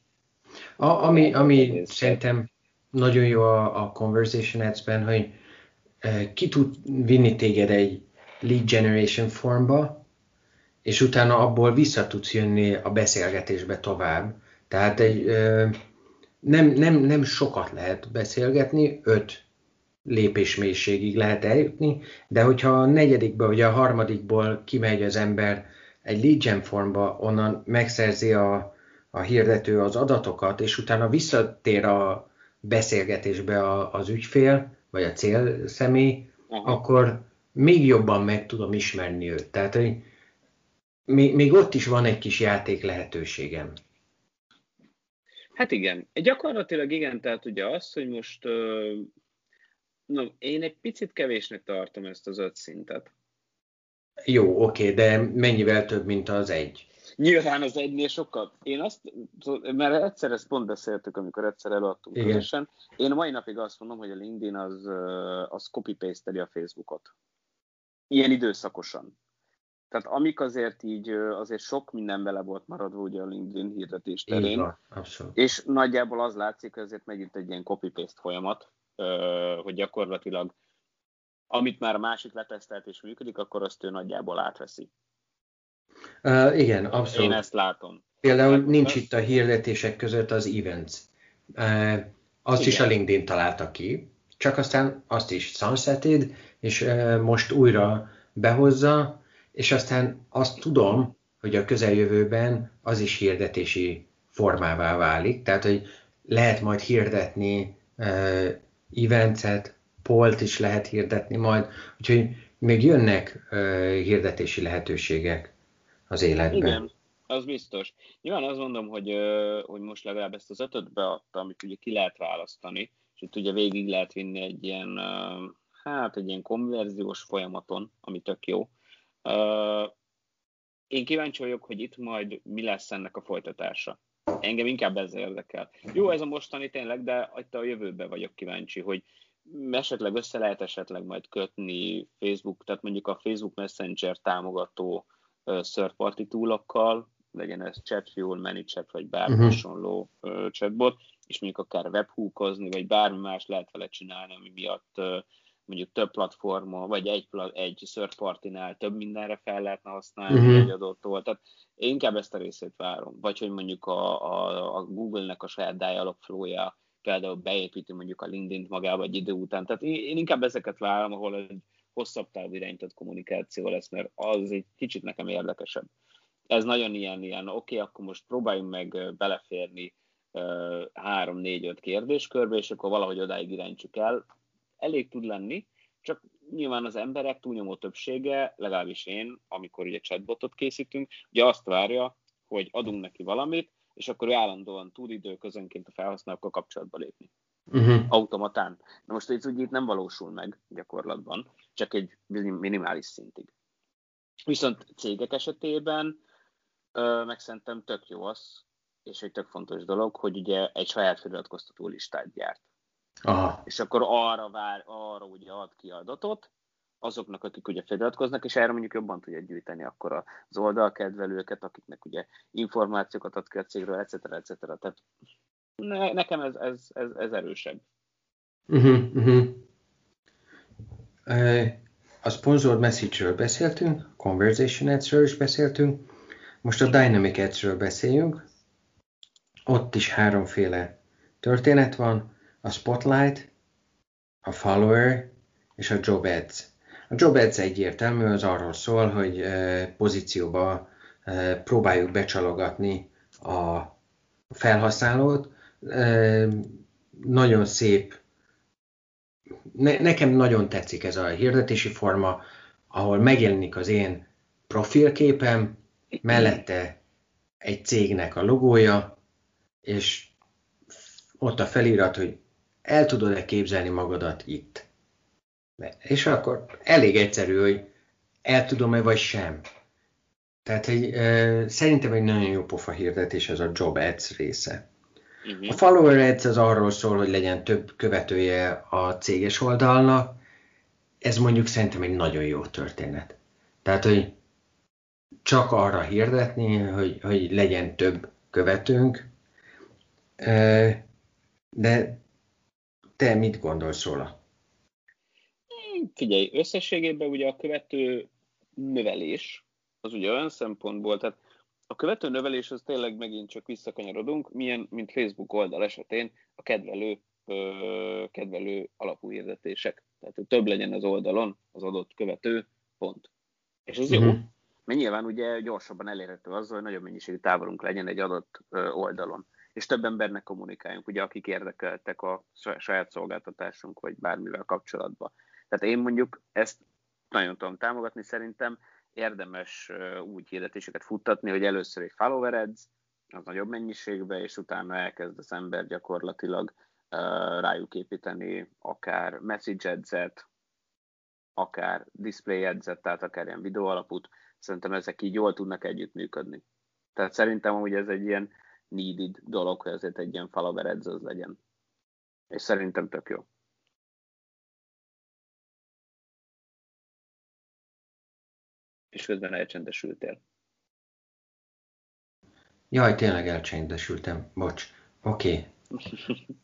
A, ami, ami szerintem nagyon jó a, a Conversation Ads-ben, hogy ki tud vinni téged egy lead generation formba, és utána abból vissza tudsz jönni a beszélgetésbe tovább. Tehát egy, nem, nem, nem sokat lehet beszélgetni, öt lépés mélységig lehet eljutni, de hogyha a negyedikből vagy a harmadikból kimegy az ember egy lead gen formba, onnan megszerzi a, a hirdető az adatokat, és utána visszatér a beszélgetésbe a, az ügyfél, vagy a cél személy, akkor még jobban meg tudom ismerni őt. Tehát, hogy még, még ott is van egy kis játék lehetőségem. Hát igen, gyakorlatilag igen, tehát ugye az, hogy most no, én egy picit kevésnek tartom ezt az öt szintet. Jó, oké, de mennyivel több, mint az egy? Nyilván az egynél sokkal. Én azt, mert egyszer ezt pont beszéltük, amikor egyszer előadtunk Igen. közösen. Én mai napig azt mondom, hogy a LinkedIn az, az copy paste a Facebookot. Ilyen időszakosan. Tehát amik azért így, azért sok minden bele volt maradva ugye a LinkedIn hirdetés terén. Van, és nagyjából az látszik, hogy azért megint egy ilyen copy-paste folyamat, hogy gyakorlatilag amit már a másik letesztelt és működik, akkor azt ő nagyjából átveszi. Uh, igen, abszolút. Én ezt látom. Például hát, nincs itt a hirdetések között az events. Uh, azt igen. is a LinkedIn találta ki, csak aztán azt is sunseted, és most újra behozza, és aztán azt tudom, hogy a közeljövőben az is hirdetési formává válik, tehát hogy lehet majd hirdetni uh, eventet, polt is lehet hirdetni majd, úgyhogy még jönnek hirdetési lehetőségek az életben. Igen, az biztos. Nyilván azt mondom, hogy, hogy most legalább ezt az ötöt beadta, amit ugye ki lehet választani, és itt ugye végig lehet vinni egy ilyen, hát egy ilyen konverziós folyamaton, ami tök jó. Én kíváncsi vagyok, hogy itt majd mi lesz ennek a folytatása. Engem inkább ez érdekel. Jó, ez a mostani tényleg, de itt a jövőbe vagyok kíváncsi, hogy esetleg össze lehet esetleg majd kötni Facebook, tehát mondjuk a Facebook Messenger támogató third party túlokkal, legyen ez ChatFuel, ManyChat, vagy bármi uh-huh. hasonló uh, chatbot, és mondjuk akár webhookozni, vagy bármi más lehet vele csinálni, ami miatt uh, mondjuk több platformon, vagy egy, egy third party-nál több mindenre fel lehetne használni uh-huh. egy adott tool. Tehát én inkább ezt a részét várom. Vagy hogy mondjuk a, a, a Google-nek a saját dialog flow-ja például beépíti mondjuk a LinkedIn-t magába egy idő után. Tehát én, én inkább ezeket várom, ahol egy hosszabb távú irányított kommunikáció lesz, mert az egy kicsit nekem érdekesebb. Ez nagyon ilyen, ilyen oké, okay, akkor most próbáljunk meg beleférni három, négy, öt kérdéskörbe, és akkor valahogy odáig irányítsuk el. Elég tud lenni, csak nyilván az emberek túlnyomó többsége, legalábbis én, amikor ugye chatbotot készítünk, ugye azt várja, hogy adunk neki valamit, és akkor ő állandóan tud időközönként a felhasználókkal kapcsolatba lépni uh-huh. automatán. Na most ez ugye itt nem valósul meg gyakorlatban, csak egy minimális szintig. Viszont cégek esetében meg szerintem tök jó az, és egy tök fontos dolog, hogy ugye egy saját feliratkoztató listát gyárt. Aha. És akkor arra, vár, arra ugye ad ki adatot, azoknak, akik ugye feliratkoznak, és erre mondjuk jobban tudja gyűjteni akkor az oldalkedvelőket, akiknek ugye információkat ad ki a cégről, etc. etc. Tehát ne, nekem ez, ez, ez, ez erősebb. Uh-huh, uh-huh. A sponsored message-ről beszéltünk, conversation ads-ről is beszéltünk, most a dynamic ads-ről beszéljünk. Ott is háromféle történet van, a spotlight, a follower és a job ads. A job ads egyértelmű, az arról szól, hogy pozícióba próbáljuk becsalogatni a felhasználót, nagyon szép, ne, nekem nagyon tetszik ez a hirdetési forma, ahol megjelenik az én profilképem, mellette egy cégnek a logója, és ott a felirat, hogy el tudod-e képzelni magadat itt. És akkor elég egyszerű, hogy el tudom-e vagy sem. Tehát hogy, e, szerintem egy nagyon jó pofa hirdetés ez a Job Ads része. Uh-huh. A follower ads az arról szól, hogy legyen több követője a céges oldalnak. Ez mondjuk szerintem egy nagyon jó történet. Tehát, hogy csak arra hirdetni, hogy, hogy legyen több követőnk. De te mit gondolsz róla? Figyelj, összességében ugye a követő növelés, az ugye olyan szempontból, tehát a követő növelés az tényleg megint csak visszakanyarodunk, milyen, mint Facebook oldal esetén a kedvelő, ö, kedvelő alapú hirdetések. Tehát, hogy több legyen az oldalon az adott követő, pont. És ez uh-huh. jó, mhm. Mert nyilván ugye gyorsabban elérhető az, hogy nagyobb mennyiségű távolunk legyen egy adott oldalon. És több embernek kommunikáljunk, ugye, akik érdekeltek a saját szolgáltatásunk, vagy bármivel kapcsolatban. Tehát én mondjuk ezt nagyon tudom támogatni, szerintem érdemes úgy hirdetéseket futtatni, hogy először egy follower az nagyobb mennyiségbe, és utána elkezd az ember gyakorlatilag rájuk építeni akár message ads akár display ads tehát akár ilyen videó alapút. Szerintem ezek így jól tudnak együttműködni. Tehát szerintem amúgy ez egy ilyen needed dolog, hogy ezért egy ilyen follower ads az legyen. És szerintem tök jó. És közben elcsendesültél. Jaj, tényleg elcsendesültem. Bocs. Oké. (laughs)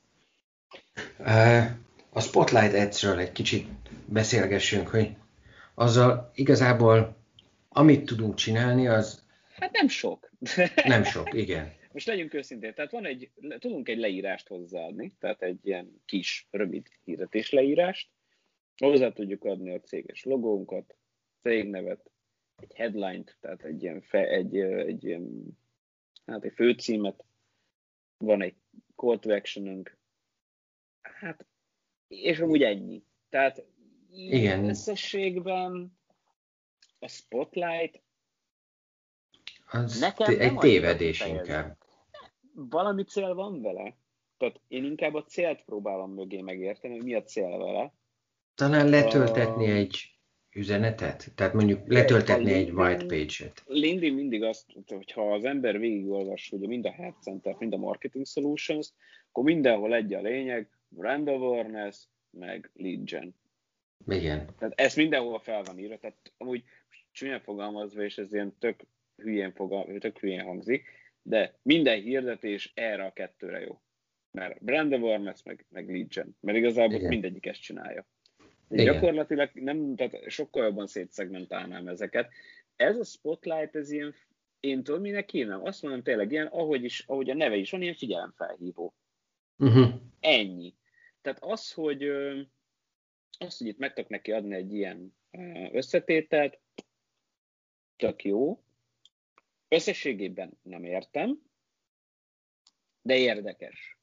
Okay. a Spotlight Ads-ről egy kicsit beszélgessünk, hogy azzal igazából amit tudunk csinálni, az... Hát nem sok. (laughs) nem sok, igen. Most legyünk őszintén, tehát van egy, tudunk egy leírást hozzáadni, tehát egy ilyen kis, rövid hirdetés leírást, hozzá tudjuk adni a céges logónkat, cégnevet, egy headline-t, tehát egy ilyen, fe, egy, egy ilyen hát egy főcímet, van egy call to actionünk, hát, és amúgy ennyi. Tehát Igen. összességben a Spotlight az nekem egy tévedés inkább. Valami cél van vele. Tehát én inkább a célt próbálom mögé megérteni, hogy mi a cél vele. Talán letöltetni uh, egy üzenetet? Tehát mondjuk letöltetni egy white page-et. LinkedIn mindig azt, hogyha az ember végigolvas hogy mind a Head Center, mind a Marketing Solutions, akkor mindenhol egy a lényeg, brand awareness, meg lead gen. Igen. Tehát ez mindenhol fel van írva, tehát amúgy csúnyán fogalmazva, és ez ilyen tök hülyén, fogal, tök hülyén hangzik, de minden hirdetés erre a kettőre jó. Mert brand awareness, meg, meg gen. Mert igazából Igen. mindegyik ezt csinálja. Igen. Gyakorlatilag nem, tehát sokkal jobban szétszegmentálnám ezeket. Ez a spotlight, ez ilyen, én tudom, minek hívnám? Azt mondom tényleg ilyen, ahogy, is, ahogy a neve is van, ilyen figyelemfelhívó. Uh-huh. Ennyi. Tehát az, hogy az, hogy itt meg tudok neki adni egy ilyen összetételt, tök jó. Összességében nem értem, de érdekes.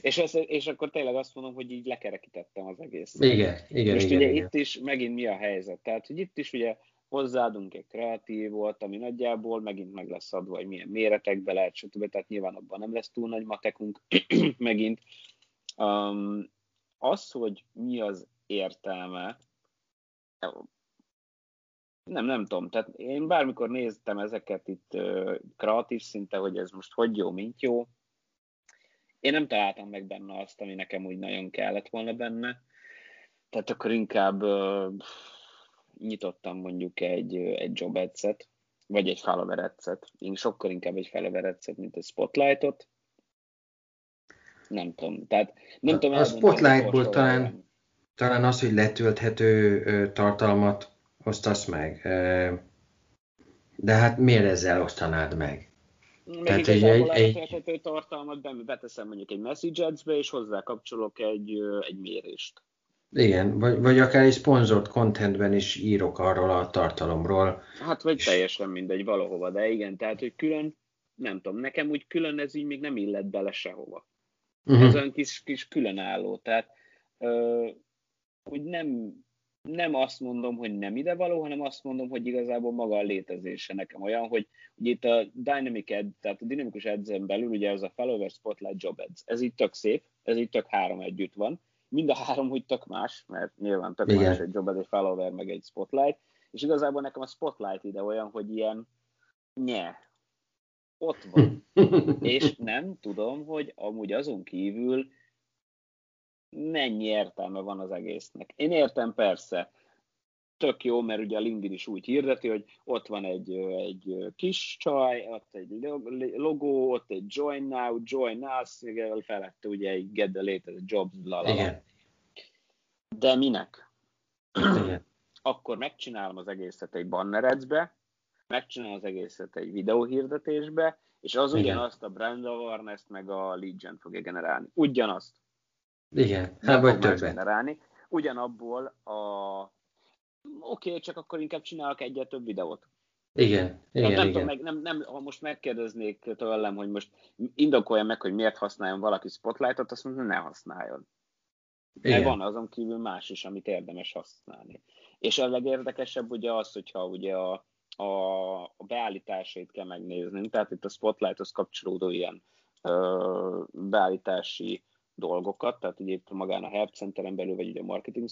És, az, és akkor tényleg azt mondom, hogy így lekerekítettem az egész. Igen, igen, Most igen, ugye igen. itt is megint mi a helyzet? Tehát, hogy itt is ugye hozzáadunk egy kreatívot, ami nagyjából megint meg lesz adva, hogy milyen méretekbe lehet, stb. Tehát nyilván abban nem lesz túl nagy matekunk (clears throat) megint. Um, az, hogy mi az értelme, nem, nem tudom. Tehát én bármikor néztem ezeket itt kreatív szinte, hogy ez most hogy jó, mint jó, én nem találtam meg benne azt, ami nekem úgy nagyon kellett volna benne. Tehát akkor inkább nyitottam mondjuk egy, egy job edzet, vagy egy follower edzet. Én sokkal inkább egy follower edzet, mint egy spotlightot. Nem tudom. Tehát nem a, tudom a spotlightból talán, talán az, hogy letölthető tartalmat osztasz meg. De hát miért ezzel osztanád meg? Még Tehát egy, egy, egy... tartalmat beteszem mondjuk egy message és hozzá kapcsolok egy, egy mérést. Igen, vagy, vagy akár egy sponsored contentben is írok arról a tartalomról. Hát vagy és... teljesen mindegy valahova, de igen, tehát hogy külön, nem tudom, nekem úgy külön ez így még nem illet bele sehova. Uh-huh. Ez olyan kis, kis különálló, tehát ö, úgy nem, nem azt mondom, hogy nem ide való, hanem azt mondom, hogy igazából maga a létezése nekem olyan, hogy, hogy itt a Dynamic Ad, tehát a dinamikus ads belül ugye ez a Follower Spotlight Job Ads. Ez így tök szép, ez így tök három együtt van. Mind a három úgy tök más, mert nyilván tök Igen. más egy Job Ad, egy Follower, meg egy Spotlight. És igazából nekem a Spotlight ide olyan, hogy ilyen nye, ott van. (laughs) és nem tudom, hogy amúgy azon kívül mennyi értelme van az egésznek. Én értem persze, tök jó, mert ugye a LinkedIn is úgy hirdeti, hogy ott van egy, egy kis csaj, ott egy logó, ott egy join now, join us, felette ugye egy get the latest jobs, lalala. Igen. De minek? Igen. Akkor megcsinálom az egészet egy banner ads-be, megcsinálom az egészet egy videóhirdetésbe, és az Igen. ugyanazt a brand awareness meg a lead gen fogja generálni. Ugyanazt. Igen, hát vagy többet. generálni. Ugyanabból a... Oké, okay, csak akkor inkább csinálok egyet több videót. Igen, igen, nem, igen. Tudom, meg, nem, nem, ha most megkérdeznék tőlem, hogy most indokolja meg, hogy miért használjon valaki Spotlightot, azt mondom, ne használjon. Mert van azon kívül más is, amit érdemes használni. És a legérdekesebb ugye az, hogyha ugye a, a, a beállításait kell megnézni, tehát itt a Spotlighthoz kapcsolódó ilyen ö, beállítási dolgokat, tehát ugye itt magán a Help Centeren belül, vagy ugye a Marketing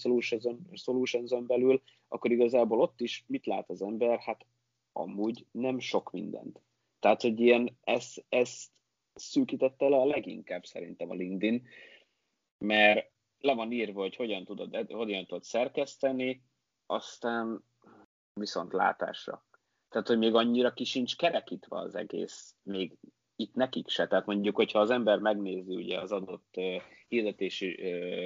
Solutions-on belül, akkor igazából ott is mit lát az ember? Hát amúgy nem sok mindent. Tehát, hogy ilyen, ezt, ezt szűkítette le a leginkább szerintem a LinkedIn, mert le van írva, hogy hogyan tudod, hogyan tudod szerkeszteni, aztán viszont látásra. Tehát, hogy még annyira ki sincs kerekítve az egész, még itt nekik se. Tehát mondjuk, hogyha az ember megnézi ugye az adott hirdetési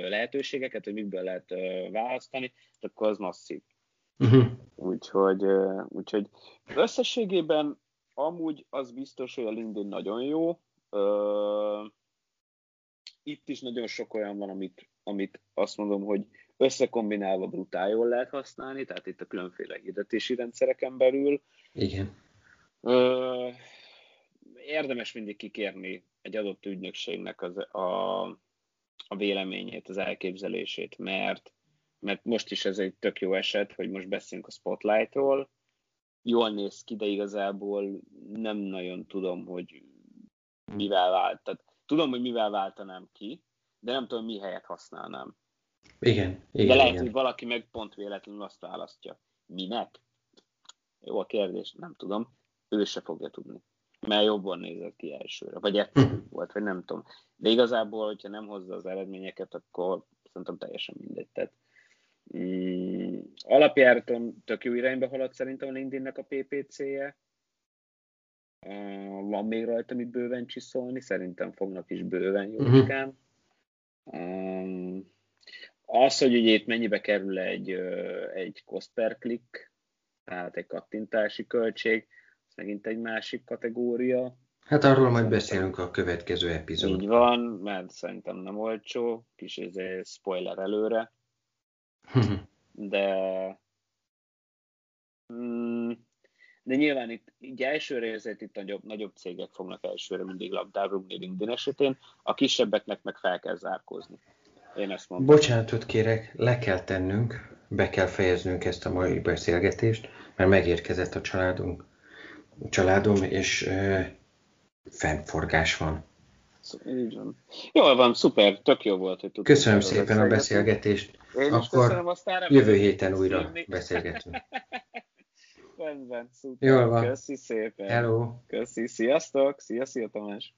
lehetőségeket, hogy mikből lehet választani, akkor az masszív. Uh-huh. Úgyhogy, úgyhogy összességében amúgy az biztos, hogy a LinkedIn nagyon jó. Itt is nagyon sok olyan van, amit, amit azt mondom, hogy összekombinálva brutál jól lehet használni, tehát itt a különféle hirdetési rendszereken belül. Igen. Érdemes mindig kikérni egy adott ügynökségnek az, a, a véleményét, az elképzelését, mert, mert most is ez egy tök jó eset, hogy most beszélünk a Spotlightról, jól néz ki, de igazából nem nagyon tudom, hogy mivel vált. Tehát, tudom, hogy mivel váltanám ki, de nem tudom, mi helyet használnám. Igen, igen De lehet, igen. hogy valaki meg pont véletlenül azt választja. Minek? Jó a kérdés, nem tudom. Ő se fogja tudni mert jobban nézett ki elsőre, vagy (laughs) ettől volt, vagy nem tudom. De igazából, hogyha nem hozza az eredményeket, akkor szerintem teljesen mindegy. Tehát, mm, alapjáraton tök jó irányba halad szerintem a LinkedInnek a PPC-je. Uh, van még rajta mit bőven csiszolni, szerintem fognak is bőven jócskán. Uh-huh. Um, az, hogy ugye itt mennyibe kerül egy, egy cost per click, tehát egy kattintási költség, ez megint egy másik kategória. Hát arról majd beszélünk a következő epizódban. Így van, mert szerintem nem olcsó, kis ez spoiler előre. (laughs) de mm, de nyilván itt így elsőre érzett itt nagyobb, nagyobb cégek fognak elsőre mindig labdárugni LinkedIn esetén, a kisebbeknek meg fel kell zárkózni. Én ezt mondom. Bocsánatot kérek, le kell tennünk, be kell fejeznünk ezt a mai beszélgetést, mert megérkezett a családunk családom, és e, fennforgás van. Így van. Jól van, szuper, tök jó volt, hogy tudtuk. Köszönöm szépen a beszélgetést. Én Akkor köszönöm, aztán jövő héten újra szívni. beszélgetünk. (laughs) Rendben, szuper. Jól van. Köszi szépen. Hello. Köszi, sziasztok. Szia, szia Tamás.